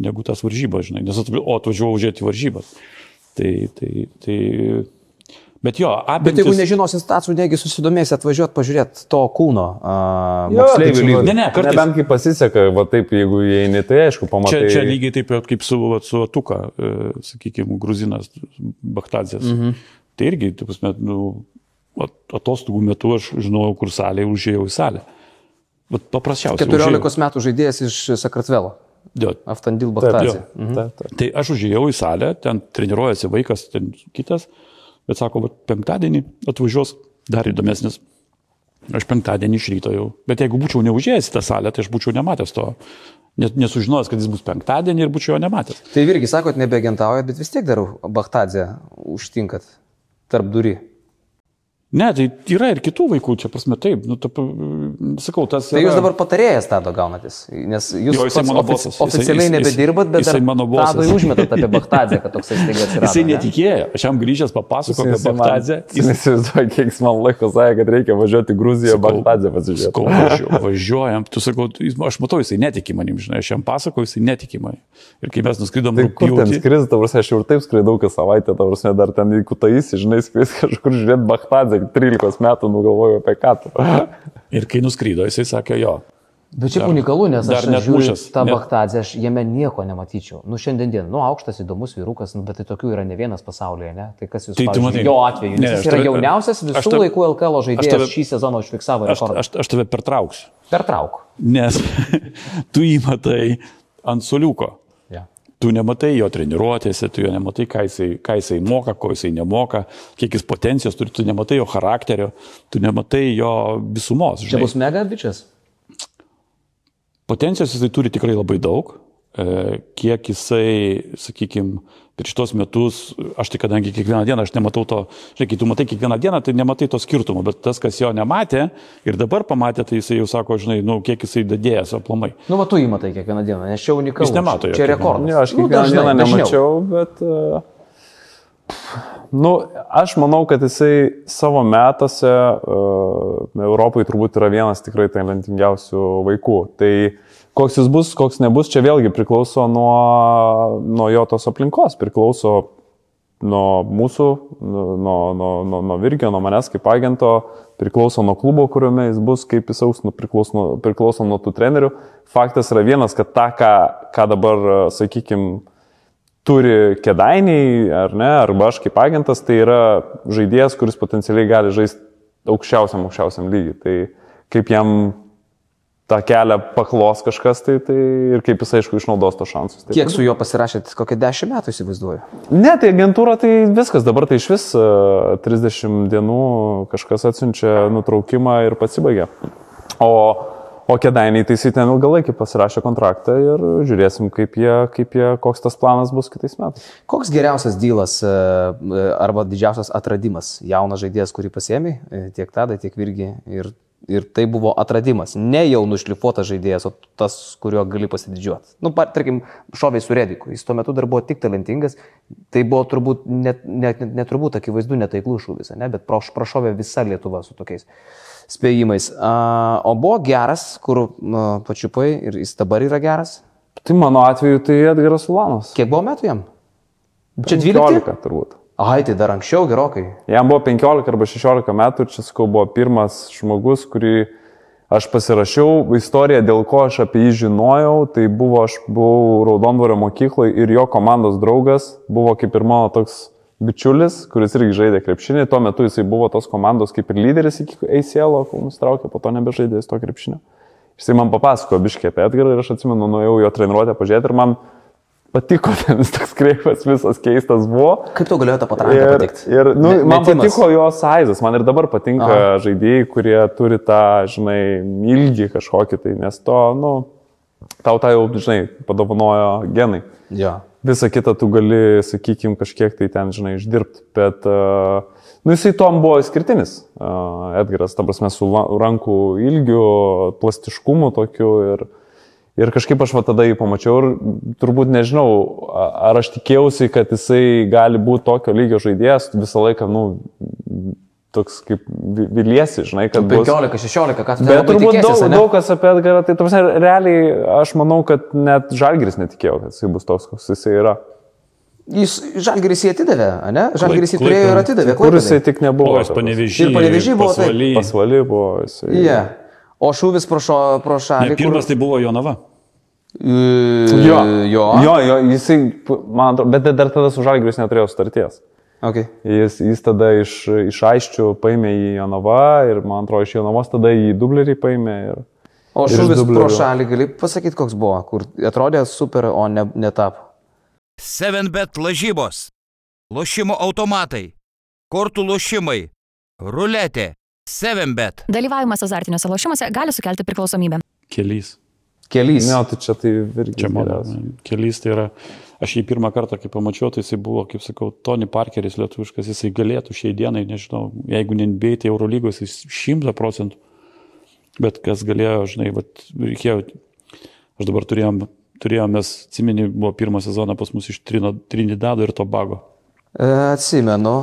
negu tas varžybas, žinai, nes atvažiavau, žiūrėti varžybas. Tai, tai, tai, bet jo, Bet apimtis... jeigu nežinosi stacijų, negi susidomėsi atvažiuoti pažiūrėti to kūno. Uh, Jo, tai čia va- Ne, ne, kartais- Nebent kai pasiseka, va taip, jeigu įeini, tai aišku, pamatai. Čia, čia lygiai taip pat kaip su, vat, su Atuka, e, sakykime, gruzinas Baktazės. Mhm. Tai irgi, taip prasme, nu, atostogų metu aš žinojau, kur salė, užėjau į salę. Bet paprasčiausiai. 14 metų žaidėjas iš Sakartvelo. Aftandil Baktazė. taip. Tai aš užėjau į salę, ten treniruojasi vaikas, ten kitas, bet sako, vat, penktadienį atvažiuos dar įdomesnis. Aš penktadienį iš ryto jau. Bet jeigu būčiau neužėjęs į tą salę, tai aš būčiau nematęs to. Net nesužinojęs, kad jis bus penktadienį ir būčiau jo nematęs. Tai irgi sakot, nebeagentaujat, bet vis tiek dar Baktazė užtinkat tarp durį. Ne, tai yra ir kitų vaikų, čia prasme taip. Nu, tap, sakau, tas... Tai yra... jūs dabar patarėjas tado gaunatis, nes jūs Jo, mano ofici- bosas. Oficialiai jis- nebedirbat, bet jisai mano bosas. tadui užmetat apie Baktazę, kad toksai staiga atsirado. Jisai ne? netikėjo, aš jam grįžęs papasakojau apie Baktazę. Jis neįsivaizduoja, kiek man laiko sakė, kad reikia važiuoti į Gruziją, Bagdadę pasižiūrėti. Sakau, važiuojam, važiuojam, tu sakau, aš matau, jisai netiki manim, žinai, aš jam pasakoju, jisai netiki manim. Ir kai mes nuskridom Tai kur ten skris, tavars, aš jau ir taip skraidau kas savaitę, tavars, dar ten į Kutaisį, žinai, skris kažkur žiūrėti Bagdadę, 13 metų nugalvoju apie ką tu. ir kai nuskrido, jisai sakė, jo. Bet čia Dar- unikalu, nes aš žiūriu tą net- Baktazę, aš jame nieko nematyčiau. Nu, šiandien dien, nu, aukštas, įdomus vyrukas, nu, bet tai tokių yra ne vienas pasaulyje, ne? Tai kas jūs Tai tu pavyzdžiui, matai- jo atveju, nes Ne, jis yra tave- jauniausias visų tave- laikų LKL žaidėjas tave- šį sezoną užfiksavo Aš, rekordą. aš, aš tave pertrauksiu, Pertrauk. nes tu jį matai ant soliuko. Tu nematai jo treniruotėse, tu jo nematai, ką jisai, ką jisai moka, ko jisai nemoka, kiek jis potencijos turi, tu nematai jo charakterio, tu nematai jo visumos. Čia žinai. bus mega bičias. Potencijos jisai turi tikrai labai daug. E, Kiek jisai, sakykime, per šitos metus, aš tai kadangi kiekvieną dieną, aš nematau to, žinai, kai tu matai kiekvieną dieną, tai nematai to skirtumo, bet tas, kas jo nematė ir dabar pamatė, tai jisai jau sako, žinai, nu, kiek jisai dadėjęs aplamai. Nu, va, tu jį matai kiekvieną dieną, nes čia unikalu. Jis nemato jo Čia rekordas. Ne, aš Nu, kiekvieną dažnai, dieną dažniau. nemačiau, bet... Uh, nu, aš manau, kad jisai savo metuose uh, Europai turbūt yra vienas tikrai talentingiausių vaikų. Tai koks jis bus, koks nebus, čia vėlgi priklauso nuo, nuo jo tos aplinkos, priklauso nuo mūsų, nuo, nuo, nuo, nuo, Virgio, nuo manęs kaip agento, priklauso nuo klubo, kuriuome jis bus, kaip jis auks, nu, priklauso, priklauso nuo tų trenerių. Faktas yra vienas, kad tą, ką, ką dabar, sakykime, turi kedainiai, ar ne, arba aš kaip agentas, tai yra žaidėjas, kuris potencialiai gali žaisti aukščiausiam, aukščiausiam lygiui. Tai kaip jam tą kelią paklos kažkas, tai, tai ir kaip jis aišku išnaudos to šansus. Tai Kiek su juo pasirašėt, kokie dešimt metų įsivaizduoju. Ne, tai agentūra tai viskas, dabar tai iš vis e, 30 dienų kažkas atsiunčia nutraukimą ir pasibaigia. O, o kėdainiai tai jisai ten ilgalaikį pasirašė kontraktą ir žiūrėsim, kaip jie, kaip jie, koks tas planas bus kitais metais. Koks geriausias dylas e, e, arba didžiausias atradimas? Jaunas žaidėjas, kurį pasėmė, tiek tada, tiek irgi. Ir, ir tai buvo atradimas. Ne jau nušlifuotas žaidėjas, o tas, kuriuo gali pasididžiuoti. Nu, par- tarkim, šoviai su Rediku. Jis tuo metu dar buvo tik talentingas. Tai buvo turbūt, net, net, net, net turbūt akivaizdu, netaiklus šūvis, ne? bet praš- prašovė visa Lietuva su tokiais spėjimais. A, o buvo geras, kur a, pačiupai ir jis dabar yra geras. Tai mano atveju tai Edgaras Ulanovas. Kiek buvo metų jam? Čia 12? 15 turbūt. Ai, tai dar anksčiau gerokai. Jam buvo 15 arba 16 metų ir čia, sakau, buvo pirmas žmogus, kurį aš pasirašiau. Istorija, dėl ko aš apie jį žinojau, tai buvo, aš buvau Raudondvario mokykloje ir jo komandos draugas buvo kaip ir mano toks bičiulis, kuris irgi žaidė krepšinį, tuo metu jisai buvo tos komandos kaip ir lyderis iki ACL, kol nustraukė, po to nebežaidė jis to krepšinio. Jisai man papasakojo biškį apie Edgarą ir aš atsimenu, nuėjau jo treniruotę pažiūrėti ir man patiko ten vis toks kreipas, visas keistas buvo. Kaip tau galėjo tą patranką Ir, patikti? ir nu, Me- man metimas. patiko jo sizas, man ir dabar patinka Aha. Žaidėjai, kurie turi tą, žinai, ilgį kažkokį tai, nes to, nu, tau tą jau, žinai, padovanojo genai. Jo. Visą kitą tu gali, sakykime, kažkiek tai ten, žinai, išdirbti, bet, uh, nu, jisai tom buvo išskirtinis, uh, Edgaras, ta prasme, su rankų ilgiu, plastiškumu tokiu ir, ir kažkaip aš va tada jį pamačiau ir turbūt nežinau, ar aš tikėjausi, kad jisai gali būti tokio lygio žaidėjas, visą laiką, nu, toks kaip vi- viliesi, žinai, kad bus. 15-16, ką tu ten Bet turbūt tikėsies, daug, ane? daug kas apie Edgarą, tai tarsi, realiai aš manau, kad net Žalgiris netikėjo, kad jisai bus toks, koks jisai yra. Jis Žalgiris jį atidavė, ne? Žalgiris jį turėjo ir atidavė. Kur jisai tik nebuvo. O, jis panevežys. Ir Panevėžy buvo taip. Pasvaly buvo jisai. Jie. O šūvis pro, šo, pro šalį. Ne, pirmas tai buvo Jonava. kur... Jo, jo. jo, jo, jisai, man atrodo, bet dar tada su Žalgiris neturėjo starties. Okay. Jis, jis tada iš, iš Aiščių paėmė į Jonavą ir, man atrodo, iš Jonavos tada į Dublerį paėmė. Ir, O šūvis pro šalį, gali pasakyti, koks buvo, kur atrodė super, o ne, netapo. 7bet lažybos, lošimo automatai, kortų lošimai, ruletė, 7bet. Dalyvavimas azartiniuose lošimuose gali sukelti priklausomybę. Kelys. Kelys. Ne, tai čia tai irgi. Čia mano. Kelys tai yra. Aš jį pirmą kartą, kai pamačiau, tai jisai buvo, kaip sakau, Tony Parkeris lietuviškas, jisai galėtų šiai dienai, nežinau, jeigu nebeitai Eurolygos, jis šimta procentų. Bet kas galėjo, žinai, vat, reikėjo, aš dabar turėjom, turėjom mes, atsimeni, buvo pirmą sezoną pas mus iš Trino- Trinidado ir Tobago. E, atsimenu,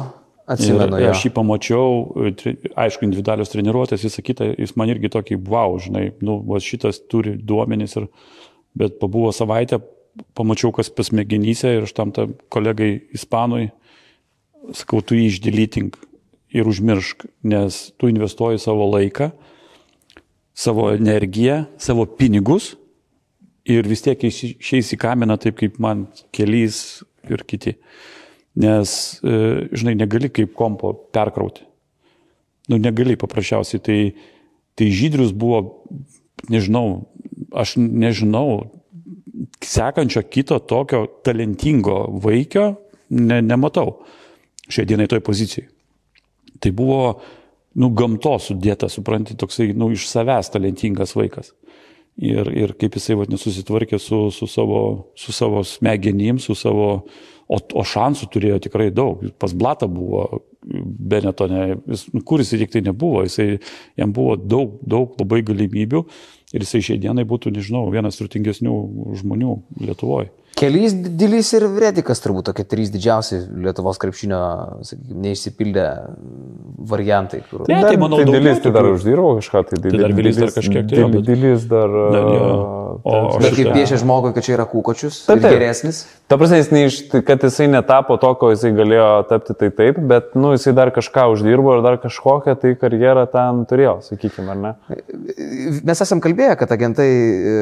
atsimenu. ir aš jį pamačiau, e, aišku, individualios treniruotės, visą kitą, jis man irgi tokį, wow, žinai, nu, va, šitas turi duomenys, ir, bet pabuvo savaitę, pamačiau, kas pasmegenyse ir aš tam tam kolegai ispanui sakau, tu jį išdėlytink ir užmiršk, nes tu investuoji savo laiką, savo energiją, savo pinigus ir vis tiek išeis į kaminą taip, kaip man kelys ir kiti. Nes, e, žinai, negali kaip kompo perkrauti. Nu, negali paprasčiausiai. Tai, tai žydrius buvo, nežinau, aš nežinau, sekančio kito tokio talentingo vaikio ne, nematau šiai dienai toj pozicijai. Tai buvo, nu, gamtos sudėta, supranti, toksai, nu, iš savęs talentingas vaikas. Ir, ir kaip jisai vat, nesusitvarkė su, su, savo, su savo smegenim, su savo, o, o šansų turėjo tikrai daug. Pas Blatą buvo Benetone, jis, nu, kur jisai tik tai nebuvo, jisai, jam buvo daug, daug labai galimybių ir jisai šiai dienai būtų, nežinau, vienas turtingesnių žmonių Lietuvoje. Kelys, Dilis ir Vredikas turbūt tokie trys didžiausi Lietuvos krepšinio, sakykime, neišsipildę variantai. Kur... Ne, tai manau, tai Dilis tai dar uždirbo kažką, tai, Tai dar Dilis dar kažkiek tai Dilis dar... Dar jo. O- o Bet kaip piešia žmogui, kad čia yra kūkočius Taip, ir taip. geresnis. Ta prasme, jis neiš, kad jisai netapo to, ko jisai galėjo tapti, tai taip, bet, nu, jisai dar kažką uždirbo ir dar kažkokią tai karjerą ten turėjo, sakykime, ar ne? Mes esam kalbėję, kad agentai e,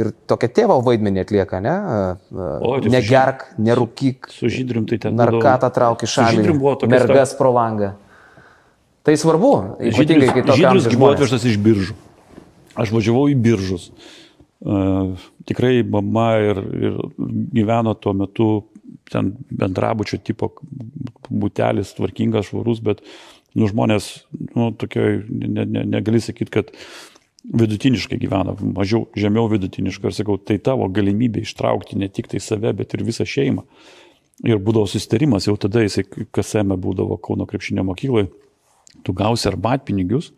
ir tokia tėvo vaidmenį atlieka, ne? E, O, tai su Negerk, nerūkyk, Su žydrium tai ten. narkatą trauk Su buvo tokia mergas pro langą. Tai svarbu, ypatingai kai tokia Žydrius buvo atvežtas iš biržų. Aš važiavau į biržus. Tikrai mama ir, ir gyveno tuo metu ten bendrabučio tipo būtelis, tvarkingas, švarus, bet nu, žmonės, nu, tokioj, ne, ne, negali sakyti, kad vidutiniškai gyvena, mažiau, žemiau vidutiniškai. Ir sakau, tai tavo galimybė ištraukti ne tik tai save, bet ir visą šeimą. Ir būdavo susitarimas, jau tada jisai kasame būdavo Kauno krepšinio mokykloje, tu gausi arbatpinigius,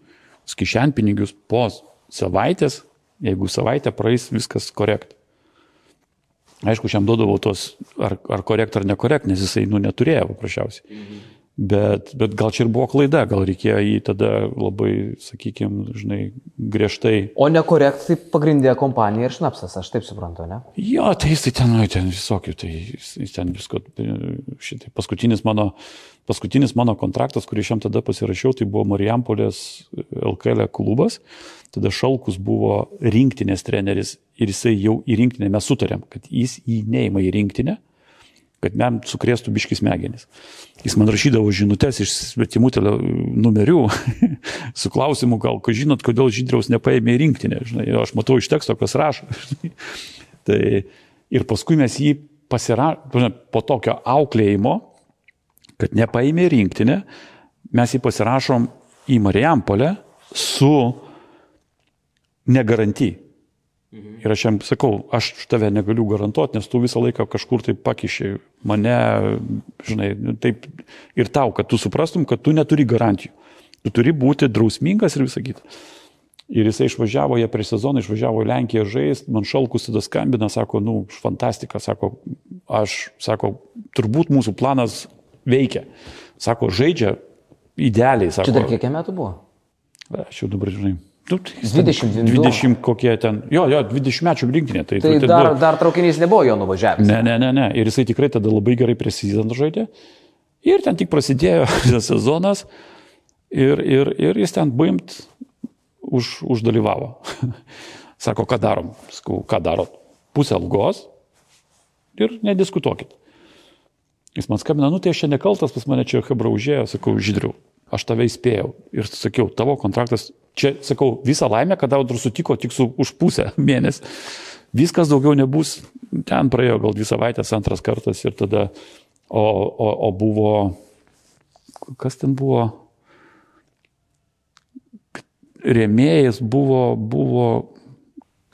skišenpinigius po savaitės, jeigu savaitę praeis viskas korekt. Aišku, šiam duodavau tos, ar, ar korekt ar nekorekt, nes jisai, nu, neturėjo paprasčiausiai. Mhm. Bet, bet gal čia ir buvo klaida, gal reikėjo jį tada labai, sakykime, žinai, griežtai. O nekorekt, tai pagrindė kompanija ir šnapsas, aš taip suprantu, ne? Jo, tai jisai ten, nu, ten visokių, tai jis ten visko, šitai paskutinis mano, paskutinis mano kontraktas, kurį šiam tada pasirašiau, tai buvo Marijampolės LKL klubas, tada Šalkus buvo rinktinės treneris ir jisai jau į rinktinę mes sutarėm, kad jis jį neima į rinktinę, kad man sukrėstų biškis smegenis. Jis man rašydavo žinutės iš svetimų numerių su klausimu, gal, ko žinot, kodėl Žydriaus nepaėmė į rinktinę. Žinai, aš matau iš teksto, kas rašo. Tai ir paskui mes jį pasirašome po tokio auklėjimo, kad nepaėmė rinktinę, mes jį pasirašom į Marijampolę su negaranty. Ir aš jam sakau, aš tave negaliu garantuoti, nes tu visą laiką kažkur tai pakišiai mane, žinai, nu, taip ir tau, kad tu suprastum, kad tu neturi garantijų. Tu turi būti drausmingas ir visą kitą. Ir jisai išvažiavo, jie prieš sezoną išvažiavo į Lenkiją žaisti, man šalkus tada skambina, sako, nu, fantastika, sako, aš, sako, turbūt mūsų planas veikia. Sako, žaidžia idealiai, sako. Čia dar kiek metų buvo? Aš jau dabar žinai. Nu, tai jis 20, ten 20 kokie ten. Jo, jo, 20 mečių rinktinė. Tai, Tai tai dar, buvo- dar traukinys nebuvo jo nuvažiavęs. Ne, ne, ne, ne. Ir jisai tikrai tada labai gerai presidentą žaidė. Ir ten tik prasidėjo sezonas. Ir, ir, ir jis ten baimt už, uždalyvavo. Sako, ką darom? Sakau, ką darot? Pusę algos ir nediskutuokit. Jis man skambina, nu tai aš čia nekaltas, pas mane čia hebra užėjo, sakau, žydriu. Aš tave įspėjau ir sakiau, tavo kontraktas, čia, sakau, visą laimę, kad dar sutiko tik su už pusę mėnesį. Viskas daugiau nebus, ten praėjo gal dvi savaitės, antras kartas ir tada, o, o, o buvo, kas ten buvo, rėmėjas buvo, buvo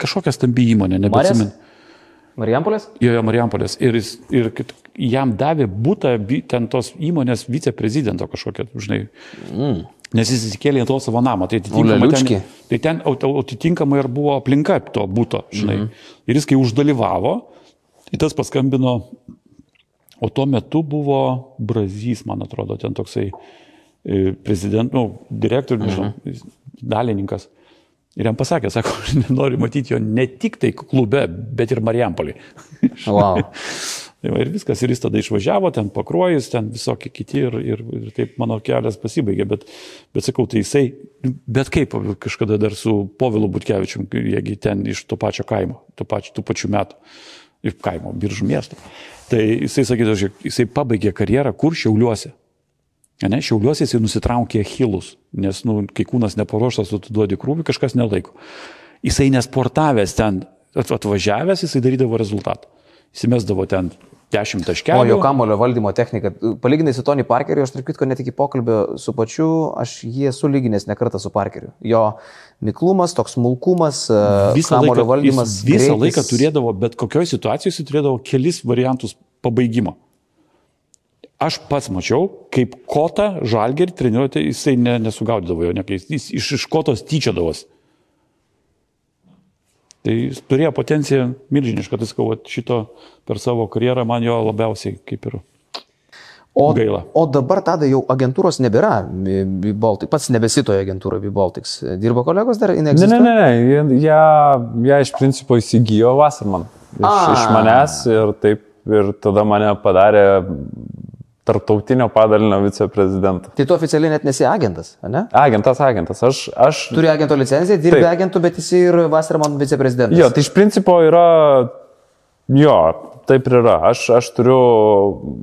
kažkokia stambi įmonė, nebeatsimenu. Marijampolės? Jo, jo, Marijampolės. Ir, jis, ir jam davė būtą ten tos įmonės viceprezidento kažkokią, žinai. Mm. Nes jis įsikėlė į to savo namą. Tai atitinkamai, ten, tai ten atitinkamai ir buvo aplinka to būto, žinai. Mm. Ir jis kai uždalyvavo, tai tas paskambino, o tuo metu buvo Brazys, man atrodo, ten toksai prezident, nu, direktorius, nežinau, mm. dalininkas. Ir jam pasakė, sako, aš nenoriu matyti jo ne tik tai klube, bet ir Marijampolį. Wow. Tai va, ir viskas, ir jis tada išvažiavo, ten pakruojus, ten visokie kiti ir, ir, ir taip mano kelias pasibaigė, bet, bet sakau, tai jisai, bet kaip kažkada dar su Povilu Butkevičium, jiegi ten iš to pačio kaimo, to pačio, tų pačių metų, iš kaimo, biržų miesto. Tai jisai žiūrėk, jisai pabaigė karjerą kur šiauliuose. Ne, šiauliuose jisai nusitraukė achilus, nes, nu, kai kūnas neparuoštas, tu duodi krūvį, kažkas nelaiko. Jisai nesportavęs ten, at- atvažiavęs, jisai darydavo rezultatą. Įsimesdavo ten 10 taškelių. O jo kamulio valdymo technika. Palyginai su Tony Parkeriu, aš tarp kitko net iki pokalbio su pačiu, aš jį esu lyginęs ne kartą su Parkeriu. Jo miklumas, toks smulkumas, visą kamulio laiką, valdymas. visą greitis. laiką turėdavo, bet kokioje situacijoje jis turėdavo kelis variantus pabaigimo. Aš pats mačiau, kaip kota žalgerį treniruotė, jisai ne, nesugaudydavo jo, nekai, jis iš, iš kotos tyčiadavosi. Tai jis turėjo potenciją milžinišką, tai sakau, šito per savo karjerą man jo labiausiai kaip ir O, gaila. o dabar tada jau agentūros nebėra, Baltic, pats nebesitoje agentūroje Baltics. Dirba kolegos dar, jinai Ne, ne, ne, ne, jie, jie iš principo įsigijo Wasserman. Iš, A. iš manęs ir taip, ir tada mane padarė tarptautinio padalinio viceprezidentą. Tai tu oficialiai net nesi agentas, ne? Agentas, agentas. Aš, aš Turi agento licenciją, dirbi agentų, bet esi ir Wasserman viceprezidentas. Jo, tai iš principo yra, jo, taip ir yra. Aš, aš turiu,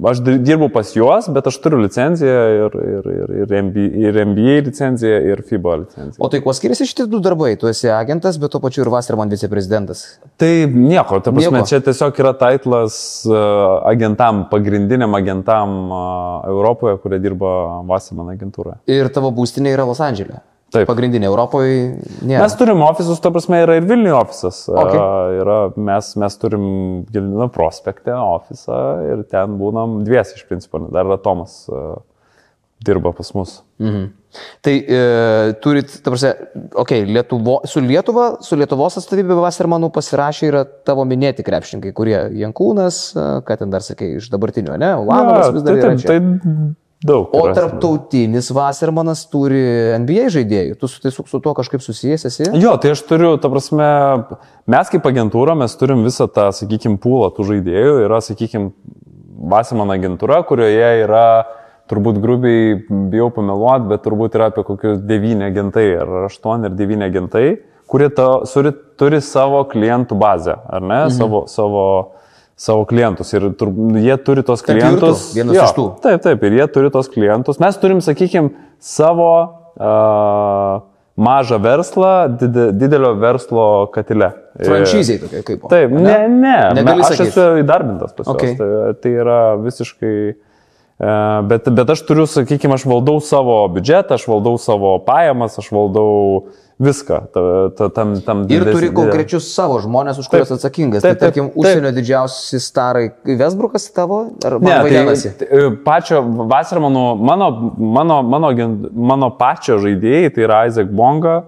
aš dir- dirbu pas juos, bet aš turiu licenciją ir, ir, ir, ir, MBA, ir MBA licenciją, ir FIBA licenciją. O tai kuo skiriasi šitie du darbai? Tu esi agentas, bet tuo pačiu ir Wasserman viceprezidentas. Tai nieko, ta prasme, Nieko. čia tiesiog yra titlas uh, agentam, pagrindiniam agentam uh, Europoje, kurie dirba Wasserman agentūroje. Ir tavo būstinė yra Los Andželė. Taip. Pagrindinė Europoje nėra. Mes turim ofisus, ta prasme, yra ir Vilniuje ofisas. Ok. A, Yra, mes, mes turim Gilino prospekte ofisą ir ten būnam dviesi iš principo. Dar yra Tomas a, dirba pas mus. Mhm. Tai e, turit, ta prasme, okay, Lietuvo, su Lietuva, su Lietuvos atstovybė Wassermanų pasirašė yra tavo minėti krepšininkai, kurie Jankūnas, ką ten dar sakai, iš dabartinių, ne? Ulanovas vis dar tai, yra taip, čia. tai daug. O tarptautinis Wassermanas turi NBA žaidėjų. Tu su, tai su, su tuo kažkaip susijęs esi? Jo, tai aš turiu, ta prasme, mes kaip agentūra, mes turim visą tą, sakykime, pūlą tų žaidėjų. Yra, sakykime, Vasimano agentūra, kurioje yra, turbūt grubiai, bijau pameluoti, bet turbūt yra apie kokius devyni agentai, ar aštuoni, ar devyni agentai, kurie to, suri, turi savo klientų bazę, ar ne, mhm. savo, savo, savo klientus. Ir tur, jie turi tos ir tu, klientus. vienas jo, iš tų. Taip, taip, ir jie turi tos klientus. Mes turim, sakykime, savo uh, mažą verslą did, didelio verslo katile. Franšizai tokie kaip. Taip, ne, ne. Me- aš esu įdarbintas pas Okay. juos. Tai, tai yra visiškai. E, Bet, bet aš turiu, sakykime, aš valdau savo biudžetą, aš valdau savo pajamas, aš valdau viską. Ta, ta, tam, tam Ir dides- turi konkrečius savo žmonės, už kuriuos atsakingas. Taip, tai taip, tarkim, taip. užsienio didžiausi starai Vesbrukas tavo? Ar Ne, tai, vadinasi? tai pačio Vasarmanų, mano, mano, mano, agen- mano pačio žaidėjai, tai yra Isaac Bonga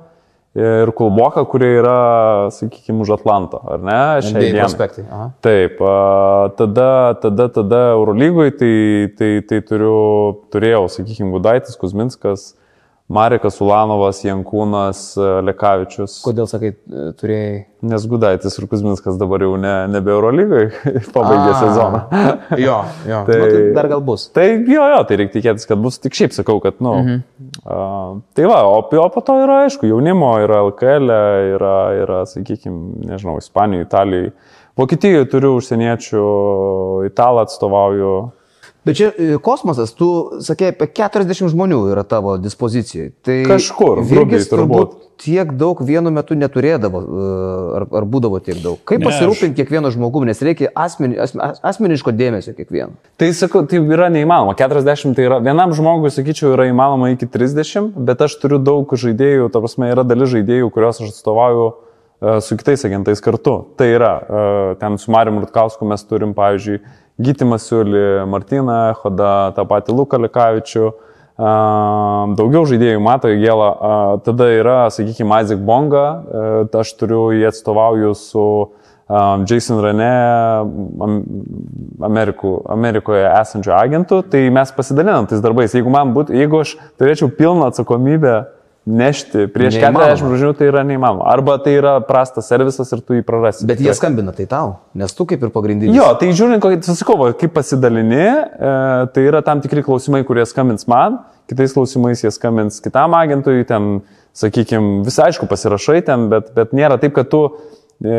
ir Kulboka, kurie yra, sakykime, už Atlanto, ar ne? šiai dienai. prospektai. Aha. Taip, tada, tada, tada Eurolygoj tai, tai, tai turiu, turėjau, sakykime, Gudaitis, Kuzminskas, Marekas Ulanovas, Jankūnas, a, Lekavičius. Kodėl sakai, e, turėjai? Nes Gudaitis ir Kuzminskas dabar jau ne, nebe Eurolygoj pabaigė A. sezoną. Jo, jo. Tai- nu, tai dar gal bus. Tai jo, jo, tai reikia tikėtis, kad bus tik šiaip sakau, kad, na, mhm. uh, tai va, o, o po to yra, aišku, jaunimo, yra LKL, yra, yra sakykime, nežinau, Ispanijoje, Italijoje. Vokietijoje turiu užsieniečių, italą atstovauju. Bet čia e, kosmosas, tu sakė, apie 40 žmonių yra tavo dispozicijai. Tai Kažkur, Virgis turbūt. tiek daug vienu metu neturėdavo, e, ar, ar būdavo tiek daug. Kaip pasirūpinti kiekvienu žmogumi, nes reikia asmeni, asme, asmeniško dėmesio kiekvienu. Tai sakau, tai yra neįmanoma. 40 tai yra, vienam žmogui, sakyčiau, yra įmanoma iki 30, bet aš turiu daug žaidėjų, ta prasme, yra dalis žaidėjų, kuriuos aš atstovauju e, su kitais agentais kartu. Tai yra, ten su Mariu Rutkausku mes turim, pavyzdžiui, Gyti Masiulį, Martyną Hodą, tą patį Luką Lekavičių, a, daugiau žaidėjų mato į gėlą. Tada yra, sakykime, Isaac Bonga, aš turiu jį atstovauju su Jason Rane am, Amerikų, Amerikoje esančių agentų, tai mes pasidalinam tais darbais. Jeigu, būtų, jeigu aš turėčiau pilną atsakomybę nešti prieš Neįmanoma. 40 žmonių, tai yra neįmanoma. Arba tai yra prastas servisas ir tu jį prarasi. Bet jie skambina tai tau, nes tu kaip ir pagrindinis. Jo, tai žiūrint, kokį, susakau, va, kaip pasidalini, e, tai yra tam tikri klausimai, kurie skambins man, kitais klausimais jie skambins kitam agentui, ten, sakykime, visai aišku pasirašai ten, bet, bet nėra taip, kad tu e,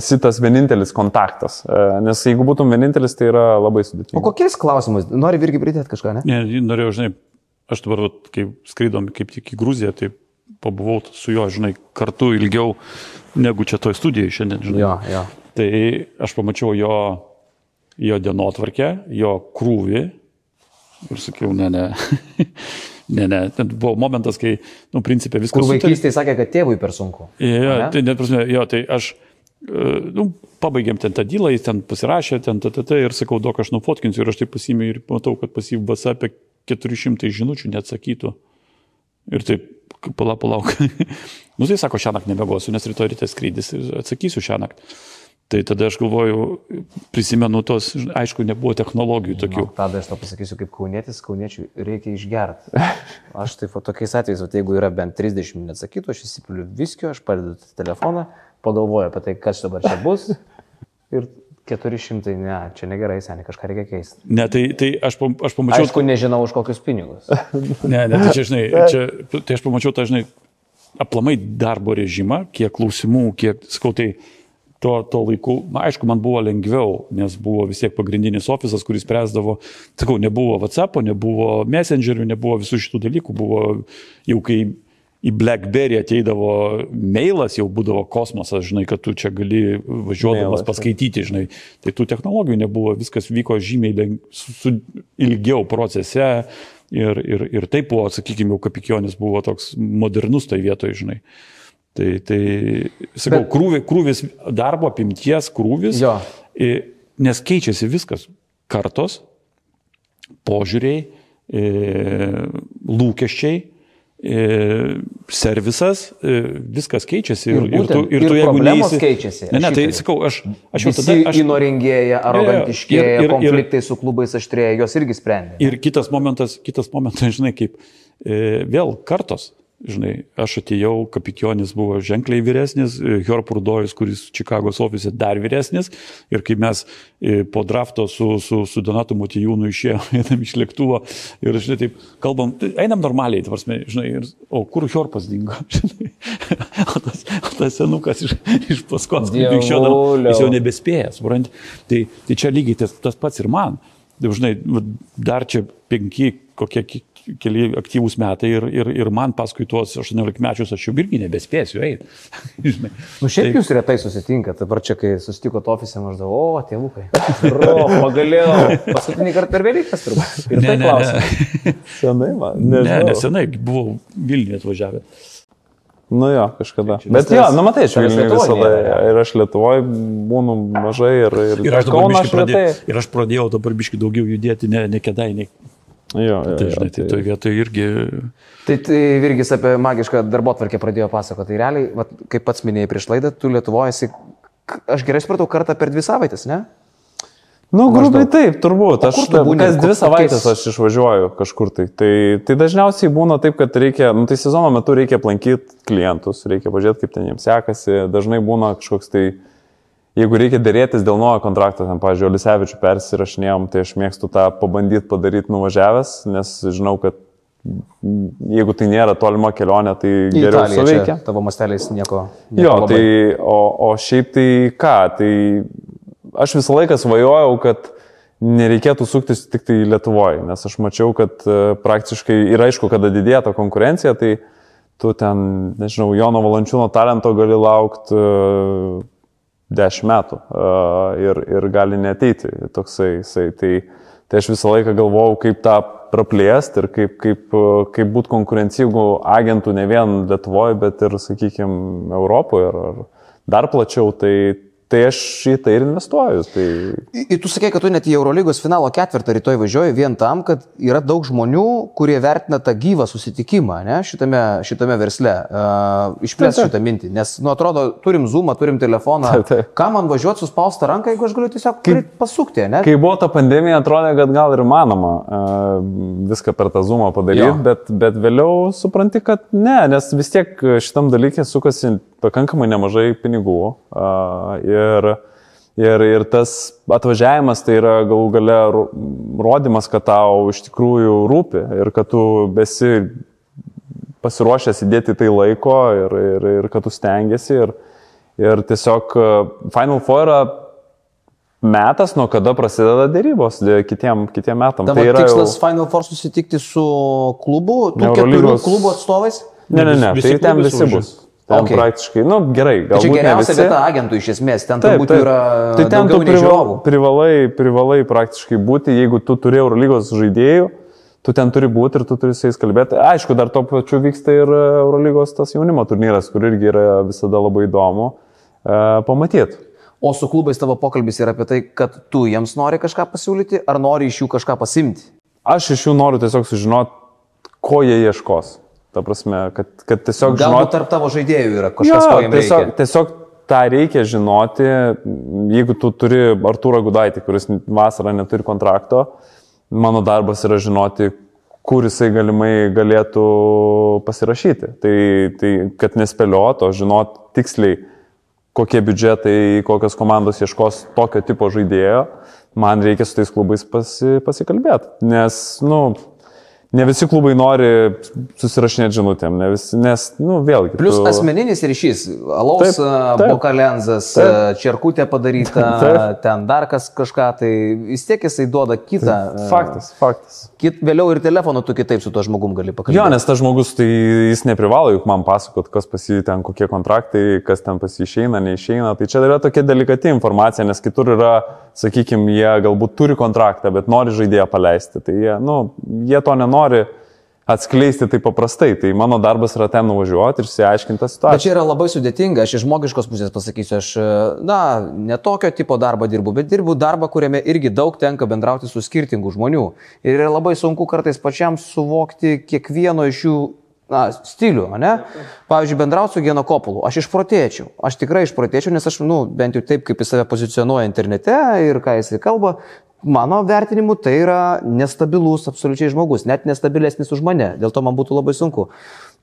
esi tas vienintelis kontaktas. E, nes jeigu būtum vienintelis, tai yra labai O sudėtinga. kokiais klausimais? Nori irgi pridėti kažką, ne? Ne, norėjau, žinai, aš dabar, kai skraidom kaip tik į Gruziją, tai pabuvau su juo, žinai, kartu ilgiau negu čia toj studijai šiandien, žinai. Jo, jo. Tai aš pamačiau jo, jo dienotvarkę, jo krūvį ir sakiau, ne, ne. ne, ne. Ten buvo momentas, kai, nu, principė viskas. Kur vaikystėje sakė, kad tėvui per sunku. Jo, Ane? tai net prasme, jo, tai aš, e, nu, pabaigėm ten tą dylą, jis ten pasirašė, ten tą, tą, tą ir sakau, duok aš nufotkinsiu ir aš tai pasimėjau ir matau, kad pasyv basa apie 400 žinučių neatsakytų. Ir taip, pala, palauk. nu tai sako, šią naktį nebegosiu, nes rytoj ryte skrydis ir atsakysiu šią naktį. Tai tada aš galvoju, prisimenu tos, aišku, nebuvo technologijų tokių. Nu, tada aš to pasakysiu kaip kaunietis, kauniečiui reikia išgerti. Aš taip va, tokiais atvejais, va, jeigu yra bent 30 neatsakytų, aš įsipiliu viskio, aš padedu telefoną, pagalvoju apie tai, kas dabar čia bus. Ir 400, ne, čia negerai, seniai, kažką reikia keisti. Ne, tai, tai aš, pam- aš pamačiau... Aišku, nežinau už kokius pinigus. Ne, ne, tai čia, žinai, čia, tai aš pamačiau tą, žinai, aplamai darbo režimą, kiek klausimų, kiek, sakau, tai tuo, tuo laiku, na, aišku, man buvo lengviau, nes buvo vis tiek pagrindinis ofisas, kuris spręsdavo, sakau, nebuvo WhatsApp, nebuvo Messengerių, nebuvo visų šitų dalykų, buvo jau kai į BlackBerry ateidavo mailas, jau būdavo kosmosas, žinai, kad tu čia gali važiuodamas Mailas, paskaityti, žinai. Tai tų technologijų nebuvo, viskas vyko žymiai leng, su, su ilgiau procese ir, ir, ir taip buvo, sakykime, jau kapikionis buvo toks modernus tai vietoje, žinai. Tai, tai sakau, Bet- krūvis, krūvis, darbo apimties krūvis, Jo. nes keičiasi viskas. Kartos, požiūriai, lūkesčiai, servisas, e, viskas keičiasi. Ir būtent, ir problemos keičiasi, Ne, ne, tai sakau, aš, aš jau tada... Aš, įnoringėja, arogantiškėja, Ir- ir- ir- konfliktai su klubais aštrėja, jos irgi sprendė. Ir kitas momentas, kitas momentas, žinai, kaip e, vėl kartos. Žinai, aš atėjau, kapikionis buvo ženkliai vyresnis, e, Hjorpurdojus, kuris Čikagos ofise dar vyresnis. Ir kai mes e, po drafto su, su, su Donatu Motijūnu išėjome einam iš lėktuvo ir, žinai, taip kalbam, tai einam normaliai, tvarsime, žinai, ir, o kur Hjorpas dingo, žinai. o, tas, o tas senukas iš, iš paskos krikščionas, jis jau nebespėja, supranti. Tai, tai čia lygiai tas, tas pats ir man. Dažnai dar čia penki kokie ki- keli aktyvūs metai ir, ir, ir man paskui tuos 18 mečius aš jau irgi nebespėsiu eiti. Žinai. Nu šiaip Tai- jūs retai susitinkat, dabar čia kai susitikot ofise maždaug, o, tėvukai. O, pagaliau. Paskutinį kartą per Velykas turbūt. Ir Ne, tai ne, klausimas. ne. Senai man. Ne, nežinau. nesenai buvau Vilniuje atvažiavę. Nu jo, kažkada. Čia Bet jo, nu matai, aš Vilniuje visada. Ir aš Lietuvoje būnu mažai ir, ir, Ir aš retai. ir aš pradėjau dabar biški daugiau judėti, ne, ne kėdainiai. Jo, jo, Tai, jo, žinai, tai toje vietoje irgi... Tai, tai Virgis apie magišką darbo tvarkę pradėjo pasakoti. Tai realiai, vat, kaip pats minėjai prieš laidą, tu k- aš gerai supratau, kartą per dvi savaitės, ne? Nu, grubiai taip, turbūt. Aš kur tu būni? kas dvi savaitės aš išvažiuoju kažkur tai. tai. Tai dažniausiai būna taip, kad reikia, nu tai sezono metu reikia aplankyti klientus, reikia pažiūrėti, kaip ten jiems sekasi. Dažnai būna kažkoks tai, jeigu reikia dėrėtis dėl naujo kontrakto, ten, pavyzdžiui, Lisevičių persirašinėjom, tai aš mėgstu tą pabandyti padaryti nuvažiavęs, nes žinau, kad jeigu tai nėra tolima kelionė, tai Į geriau Italiją suveikia. Tavo masteliais nieko. nieko Jo, labai. tai, o, o šiaip tai ką, tai aš visą laiką svajojau, kad nereikėtų suktis tik tai Lietuvoje, nes aš mačiau, kad e, praktiškai ir aišku, kada didėja ta konkurencija, tai tu ten, nežinau, Jono Valančiūno talento gali laukti uh, 10 metų ir, ir gali neteiti toksai. Jisai, tai, tai aš visą laiką galvojau, kaip tą praplėsti ir kaip, kaip, kaip būti konkurencingų agentų ne vien Lietuvoje, bet ir, sakykime, Europoje ar, ar dar plačiau. Tai, tai aš į tai ir investuoju. Tai... Ir tu sakei, kad tu net į Eurolygos finalo ketvirtą rytoj važiuoji vien tam, kad yra daug žmonių, kurie vertina tą gyvą susitikimą ne, šitame, šitame versle. Uh, Išplės šitą mintį, nes, nu, atrodo, turim zoomą, turim telefoną. Taip, taip. Ką man važiuoti suspaustą ranką, jeigu aš galiu tiesiog kaip... pasukti, ne? Kai buvo ta pandemija, atrodė, kad gal ir įmanoma uh, viską per tą zoomą padaryti, bet, bet vėliau supranti, kad ne, nes vis tiek šitam dalykė sukasi pakankamai nemažai pinigų. Ir, ir, ir tas atvažiavimas tai yra galų gale ro- rodymas, kad tau iš tikrųjų rūpi ir kad tu besi pasiruošęs įdėti tai laiko ir, ir, ir kad tu stengiasi. Ir, ir tiesiog Final Four yra metas, nuo kada prasideda dėrybos dė- kitiem, kitiem metam. Tavo tai tikslas jau... Final Four susitikti su klubu, tų keturių Eurolygos- klubų atstovais? Ne, ne, ne, Visi tai ten klubai visi suvažiuos. bus. Ten Okay. praktiškai, nu gerai, Tai čia galbūt geriausia vieta agentų iš esmės, ten Taip, turbūt taip. yra tai ten tu prival, privalai, privalai praktiškai būti, jeigu tu turi Eurolygos žaidėjų, tu ten turi būti ir tu turi su jais kalbėti. Aišku, dar to pačiu vyksta ir e, Eurolygos tas jaunimo turnyras, kur irgi yra visada labai įdomu uh, pamatyti. O su klubais tavo pokalbis yra apie tai, kad tu jiems nori kažką pasiūlyti, ar nori iš jų kažką pasimti? Aš iš jų noriu tiesiog sužinoti, ko jie ieškos. Ta prasme, kad, kad tiesiog Galbūt žinot... tarp tavo žaidėjų yra kažkas, ko jiems tiesiog, reikia. tiesiog tą reikia žinoti, jeigu tu turi Artūrą Gudaitį, kuris vasarą neturi kontrakto, mano darbas yra žinoti, kur jisai galimai galėtų pasirašyti. Tai, tai kad nespėlioto, žinot tiksliai, kokie biudžetai, kokios komandos ieškos tokio tipo žaidėjo, man reikia su tais klubais pasi, pasikalbėti. Nes, nu, ne visi klubai nori susirašinėti žinutėm, ne visi, nes, nu, vėlgi. Plius tu- asmeninis ryšys. Alaus bokalenzas, čerkutė padaryta, Taip. ten dar kas kažką, tai vis tiek jisai duoda kitą. Faktas, faktas. Kit, vėliau ir telefonu tu kitaip su tuo žmogum gali pakalbėti. Jo, nes tas žmogus, tai jis neprivalo juk man pasakot, kas pas jį ten, kokie kontraktai, kas ten pas jį išeina, neišeina. Tai čia yra tokia delikati informacija, nes kitur yra, sakykime, jie galbūt turi kontraktą, bet nori žaidėją paleisti. Tai jie, nu, jie to nenori atskleisti taip paprastai. Tai mano darbas yra ten nuvažiuoti ir išsiaiškinti tą Bet situaciją. čia yra labai sudėtinga, aš iš žmogiškos pusės pasakysiu, aš, e, na, ne tokio tipo darbą dirbu, bet dirbu darbą, kuriame irgi daug tenka bendrauti su skirtingų žmonių. Ir yra labai sunku kartais pačiam suvokti kiekvieno iš jų na, stilių, ne? Pavyzdžiui, bendrauti su Geno Kopulu, aš išprotėčiau, aš tikrai išprotėčiau, nes aš, nu, bent jau taip, kaip jis save pozicionuoja internete ir ką jisai kalba, mano vertinimu tai yra nestabilus absoliučiai žmogus, net nestabilesnis už mane, dėl to man būtų labai sunku.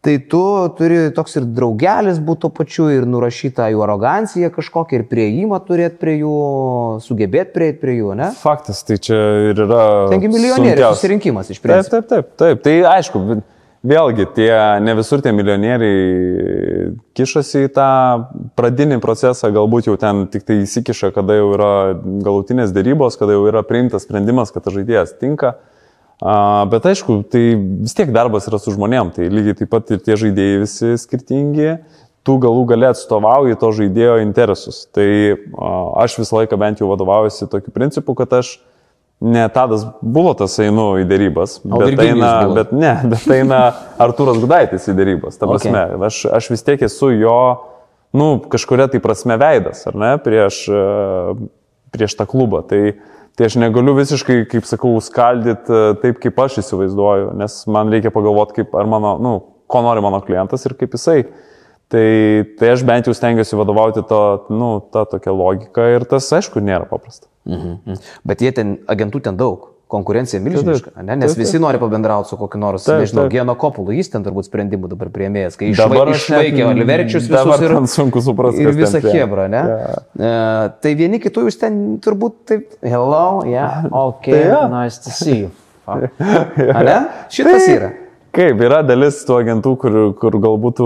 Tai tu turi toks ir draugelis būti to pačiu ir nurašytą jų aroganciją kažkokią ir prieimą turėti prie jų, sugebėti prieiti prie jų, ne? Faktas, tai čia ir yra. Tengi milijonierių susirinkimas iš Taip, principo. taip, taip, taip. Tai aišku, vėlgi, tie, ne visur tie milijonieriai kišasi į tą pradinį procesą, galbūt jau ten tik tai įsikiša, kada jau yra galutinės dėrybos, kada jau yra priimtas sprendimas, kad tas žaidėjas tinka. A, bet aišku, tai vis tiek darbas yra su žmonėm, tai lygiai taip pat ir tie žaidėjai visi skirtingi, tu galų galę atstovauji to žaidėjo interesus. Tai a, aš visą laiką bent jau vadovaujuosi tokiu principu, kad aš ne Tadas buvo tas einu į dėrybas, O bet eina, buvo. bet ne, bet eina Artūras Gudaitis į dėrybas. Ta prasme, okay. aš, aš vis tiek esu jo, nu, kažkuria tai prasme veidas, ar ne, prieš, e, prieš tą klubą. Tai, tai aš negaliu visiškai, kaip sakau, skaldyti e, taip, kaip aš įsivaizduoju, nes man reikia pagalvoti, kaip, ar mano, nu, ko nori mano klientas ir kaip jisai. Tai, tai aš bent jau stengiuosi vadovauti to, nu, tą tokią logiką ir tas, aišku, nėra paprasta. Mhm. Bet jie ten, agentų ten daug. Konkurencija milžiniška, Taip, taip. ne? nes Taip, visi nori pabendrauti su kokiu nors, Taip, nežinau, taip. Geno Kopulu, jis ten turbūt sprendimų dabar prieimėjas, kai Dabar išvaikė Oliverčius visus ir, sunku suprasti, ir visą. Hebrą, ne? Jo. E, tai vieni kitų jūs ten turbūt taip, hello, yeah, ok, Tai jo. nice to see you. Fuck. A ne? Šitas Tai yra. Kaip, yra dalis tų agentų, kur, kur galbūt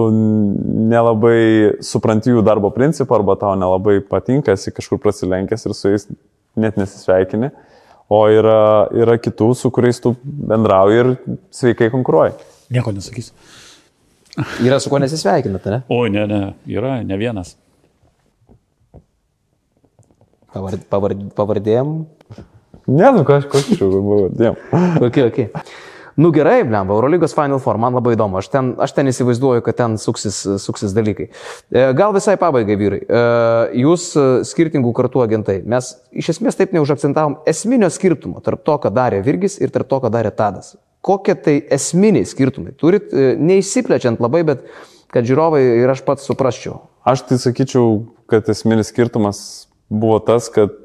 nelabai supranti jų darbo principą arba tau nelabai patinka, esi kažkur prasilenkęs ir su jais net nesisveikini. O yra, yra kitų, su kuriais tu bendrauji ir sveikai konkuruoji. Nieko nesakysiu. Yra su kuo nesisveikinate, ne? Oi, ne, ne, yra ne vienas. Pavard, pavard, pavardėm. Ne, nu kažkoks čia buvo. Dėm. Ok, ok. Nu gerai, blemba, Eurolygos Final Four, man labai įdomu, aš ten, aš ten įsivaizduoju, kad ten suksis, suksis dalykai. E, Gal visai pabaigai, vyrai, E, jūs e, skirtingų kartų agentai, mes iš esmės taip neužakcentavom esminio skirtumo tarp to, ką darė Virgis ir tarp to, ką darė Tadas. Kokie tai esminiai skirtumai? Turit, neįsiplečiant labai, bet kad žiūrovai ir aš pats suprasčiau. Aš tai sakyčiau, kad esminis skirtumas buvo tas, kad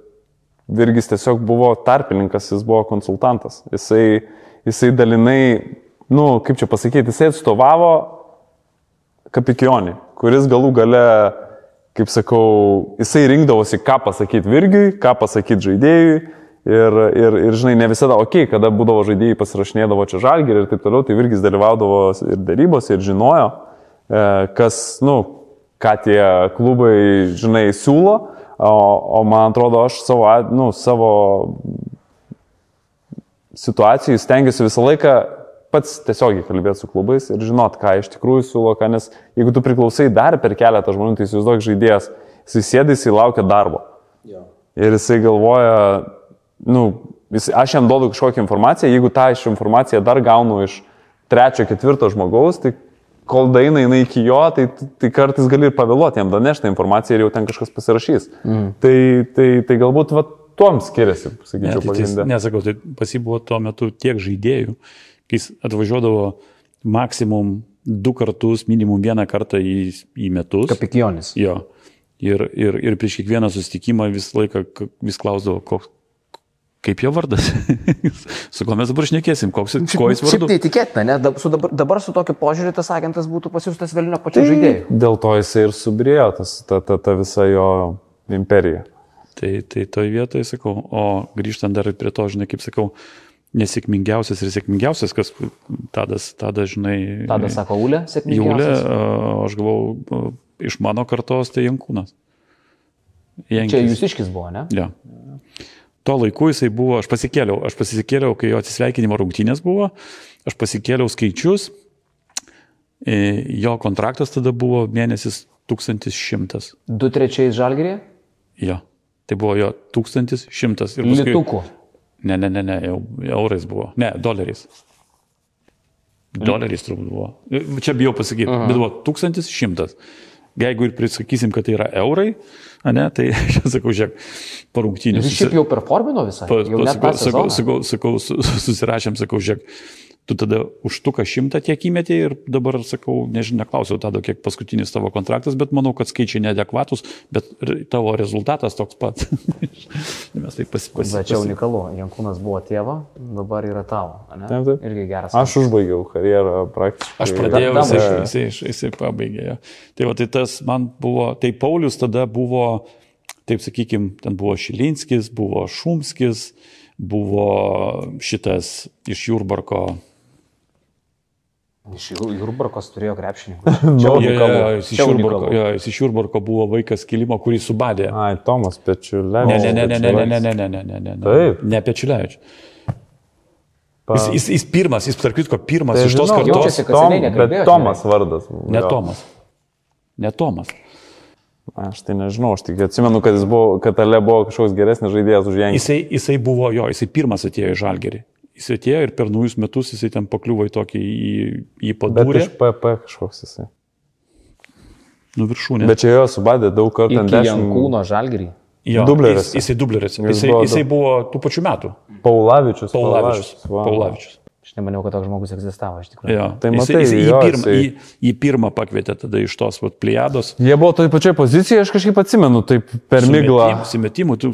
Virgis tiesiog buvo tarpininkas, jis buvo konsultantas. Jisai, jisai dalinai, nu, kaip čia pasakyti, jisai atstovavo kapikionį, kuris galų gale, kaip sakau, jisai rinkdavosi, ką pasakyti Virgiui, ką pasakyti žaidėjui. Ir, ir, ir, žinai, ne visada, okei, okay, kada būdavo žaidėjai pasirašinėdavo čia žalgį ir taip toliau, tai Virgis dalyvaudavo ir darybose, ir žinojo, e, kas, nu, ką tie klubai, žinai, siūlo, o, o man atrodo, aš savo, nu, savo situacijų stengiuosi visą laiką pats tiesiogiai kalbėti su klubais ir žinot, ką iš tikrųjų siūlo, ką, nes jeigu tu priklausai dar per keletą žmonių, tai įsivaizduok žaidėjas, jisai sėdi, jisai laukia darbo. Ir jisai galvoja, nu, jis, aš jam duodu kažkokią informaciją, jeigu tą iš informaciją dar gaunu iš trečio, ketvirto žmogaus, tai kol daina jinai iki jo, tai, tai kartais gali ir pavėluoti jam danešti informaciją ir jau ten kažkas pasirašys. Mm. Tai, tai, tai galbūt va, tuom skiriasi, Ne, sakyčiau, tai, ties- pagrindė. nesakau, tai pas jį buvo tuo metu tiek žaidėjų, kai jis atvažiuodavo maksimum du kartus, minimum vieną kartą į, į metus. Kapikionis. Jo. Ir, ir, ir prieš kiekvieną susitikimą visą laiką vis klausdavo, koks, kaip jo vardas. su kuo mes dabar šnekėsim, koks ko jis Šiaip vardu. tai tikėtina, ne? Dab- su Dabar, dabar su tokiu požiūriu tas agentas būtų pasiūstas vėlinio pačiu žaidėju. Dėl to jisai ir subrėjo tas, ta, ta, ta visa jo imperija. Tai, tai toj vietoje sakau, o grįžtant dar prie to, žinai, kaip sakau, nesėkmingiausias ir sėkmingiausias, kas tadas, tadas žinai. Tada sako Jūlė, sėkmingiausias. aš galvau, iš mano kartos tai Jankūnas. Jankis. Čia jūs iškis buvo, ne? Ja. Tuo laiku jisai buvo, aš pasikėliau, aš pasikėliau, kai jo atsisveikinimo rungtynės buvo, aš pasikėliau skaičius, e, jo kontraktas tada buvo mėnesis 1100. Du trečiais žalgerį? Jo. Tai buvo jo 1100 ir paskui... Litukų. Ne, ne, ne, ne, jau eurais buvo. Ne, doleriais. Doleriais turbūt buvo. Čia bijau pasakyti, Aha. bet buvo 1100. Jeigu ir prisakysim, kad tai yra eurai, ne, tai aš sakau, žiūrėk, parungtinių. Jis šiaip jau performino visą. Sakau, sakau, sakau, sakau, su- susirašėm, sakau, žiūrėk, tu tada už tuką šimtą tiek įmetė ir dabar, sakau, nežinau, neklausiau tada, kiek paskutinis tavo kontraktas, bet manau, kad skaičiai neadekvatus, bet ir tavo rezultatas toks pat. Mes taip Bet čia pasipasakėme. unikalu. Jankūnas buvo tėvo, dabar yra tavo. ane? Taip, taip. Irgi geras. Aš užbaigiau karjerą praktiškai. Aš pradėjau, jisai, jisai, jisai, jisai pabaigė. Tai va, tai tas man buvo, tai Paulius tada buvo, taip sakykime, ten buvo Šilinskis, buvo Šumskis, buvo šitas iš Jurbarko Iš Jurbarkos turėjo krepšininkų. Nu, Čia Jo, jo, unikalu. jo, jis iš Jurbarko- jo, jis iš Jurbarko buvo vaikas kilimo, kurį subadė. Ai, Tomas Pečiulevičius. Ne, ne, ne, ne, ne, ne, ne, ne, ne, ne, ne, ne. Taip. Ne Pečiulevičius. Pa- Jis, jis, jis pirmas, jis tarp kitko pirmas Tai iš tos žinau, kartos. jaučiasi, Tom, bet Tomas vardas. Ne jo. Tomas. Ne Tomas. Aš tai nežinau, aš tik atsimenu, kad, jis buvo, kad Ale buvo kažkoks geresnis žaidėjas už Jankį. Jisai, jisai buvo jo, jisai pirmas atėjo į Žalgerį. Jis atėjo ir per naujus metus jisai ten pakliuvo į tokį, į, į Bet padūrį, iš PP kažkoks jisai. nu viršūnę. Bet čia jo subadė daug kartų ant dešimt. Jankūno žalgerį. jo, Dubleriuose. Jis, jisai dubleriuose. Jis Jisai, buvo jisai buvo tų pačių metų. Paulavičius. Paulavičius. va. Paulavičius. Nemaniau, kad toks žmogus egzistavo iš tikrųjų. Jo. Tai matai, jisai, jo, jį, pirmą, jisai- jį, jį pirmą pakvietė tada iš tos vat, pliados. Jie buvo toj pačioj pozicijoje, aš kažkaip atsimenu, taip per miglą. Simetimų, tu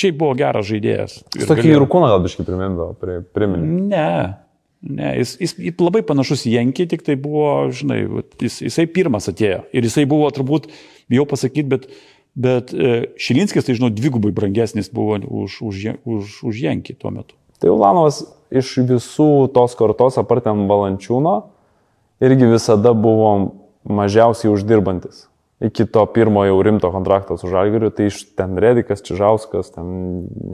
šiaip buvo geras žaidėjas. Ir Tokį galėjo- rūkūną gal biškai primindavo, pri- priminė. Ne. Ne, jis, jis, jis labai panašus į Jankį, tik tai buvo, žinai, jis, jisai pirmas atėjo. Ir jisai buvo turbūt, bijau pasakyti, bet, bet e, Šilinskis, tai žinau, dvigubai brangesnis buvo už, už, už, už Jankį tuo metu. Tai Ulanovas iš visų tos kartos, apart ten Valančiūno, irgi visada buvo mažiausiai uždirbantis. Iki to pirmojo rimto kontrakto su Žalgiriu, tai iš ten Redikas, Čižauskas, ten,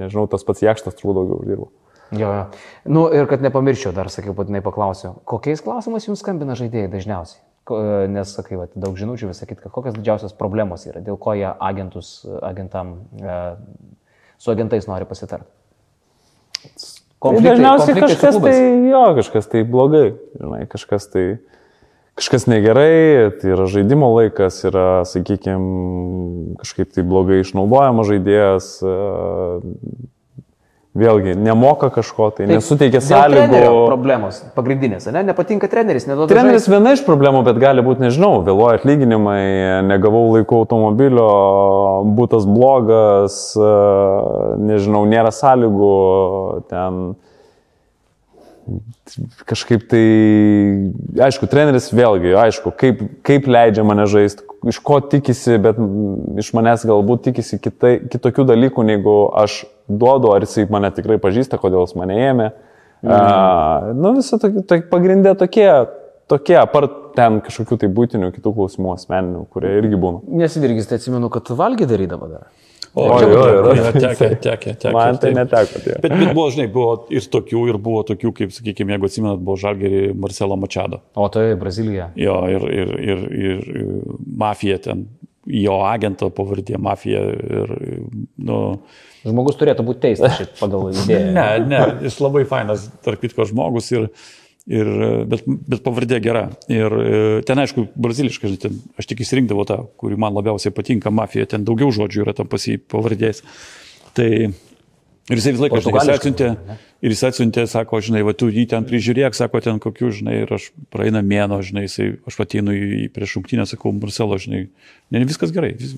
nežinau, tas pats Jekštas turbūt daugiau uždirbo. Jo, jo. Nu ir kad nepamirščiau, dar sakiau, būtinai paklausiu, kokiais klausimais jums skambina žaidėjai dažniausiai? Nes, sakai, vat, daug žinučių vis sakyt, kokios didžiausios problemos yra, dėl ko jie agentus, agentam, e, su agentais nori pasitarti. Tai dažniausiai kažkas tai, jo, kažkas tai blogai, žinai, kažkas tai, kažkas negerai, tai yra žaidimo laikas, yra, sakykime, kažkaip tai blogai išnaudojamas žaidėjas, vėlgi, nemoka kažko, tai nesuteikia sąlygų. Problemos pagrindinės, ne? Nepatinka treneris, neduoda. Treneris žaist. viena iš problemų, bet gali būti, nežinau, vėluoja atlyginimai, negavau laiku automobilio, būtas blogas, e, nežinau, nėra sąlygų, ten kažkaip tai, aišku, treneris vėlgi, aišku, kaip, kaip leidžia mane žaisti, iš ko tikisi, bet iš manęs galbūt tikisi kitai, kitokių dalykų, negu aš duodu, ar jisai mane tikrai pažįsta, kodėl jis mane ėmė. Mm. A, nu, visą tokį, tai pagrindė tokie, tokie, apart ten kažkokių tai būtinių kitų klausimų asmeninių, kurie irgi būna. Nesidirgis, tai atsimenu, kad valgy darydavo dar. O, oi, buvo, oi. jo, tekė, tekė, tekė. Man tai taip. neteko. Tai. Bet, bet buvo, žinai, buvo ir tokių, ir buvo tokių, kaip, sakykime, jeigu atsimenat, buvo Žalgerį Marcelo Mačado. O tai Brazilija. Jo, ir, ir, ir, ir mafija ten, jo agento pavardė mafija. Ir, nu, Žmogus turėtų būti teistas šiaip pagal idėją. ne, ne, jis labai fainas, tarp kitko žmogus, ir, ir, bet, bet pavardė gera. Ir e, ten, aišku, braziliškai, ten, aš tik įsirinkdavau tą, kuri man labiausiai patinka, mafija, ten daugiau žodžių yra tam pasi pavardės. Tai ir jisai vis laiką, jis Portugališkai, atsiuntė, ir jis atsiuntė, sako, žinai, va, tu jį ten prižiūrėk, sako, ten kokių, žinai, ir aš praeina mėno, žinai, jisai, aš ateinu į prieš šimtinę, sakau, Marcelo, žinai, ne, viskas gerai, vis,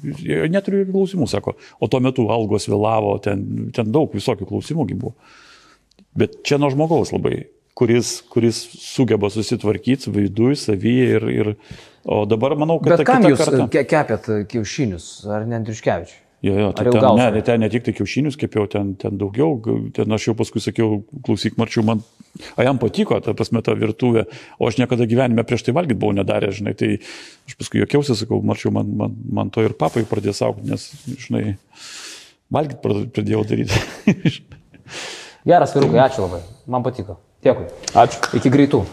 neturiu jokių klausimų, sako, o tuo metu algos vėlavo, ten, ten daug visokių klausimų buvo. Bet čia nuo žmogaus labai, kuris, kuris sugeba susitvarkyti vaidui, savyje ir, ir... O dabar manau, kad Bet kam jūs karta... ke- kepėt kiaušinius, ar ne Andriuškevičiui? Jo, jo, tai ten, ne, ne, ten ne tik tai kiaušinius kepiau, ten, ten daugiau, ten aš jau paskui sakiau, klausyk, marčiau, man, a jam patiko, ta prasme, ta virtuvė, o aš niekada gyvenime prieš tai valgyti buvau nedaręs, žinai, tai aš paskui jokiausi, sakau, marčiau, man, man, man to ir papai pradėjo saugoti, nes, žinai, valgyti pradėjau daryti. Geras, vyrukai, ačiū labai. Man patiko. Dėkui. Ačiū. Iki greitų.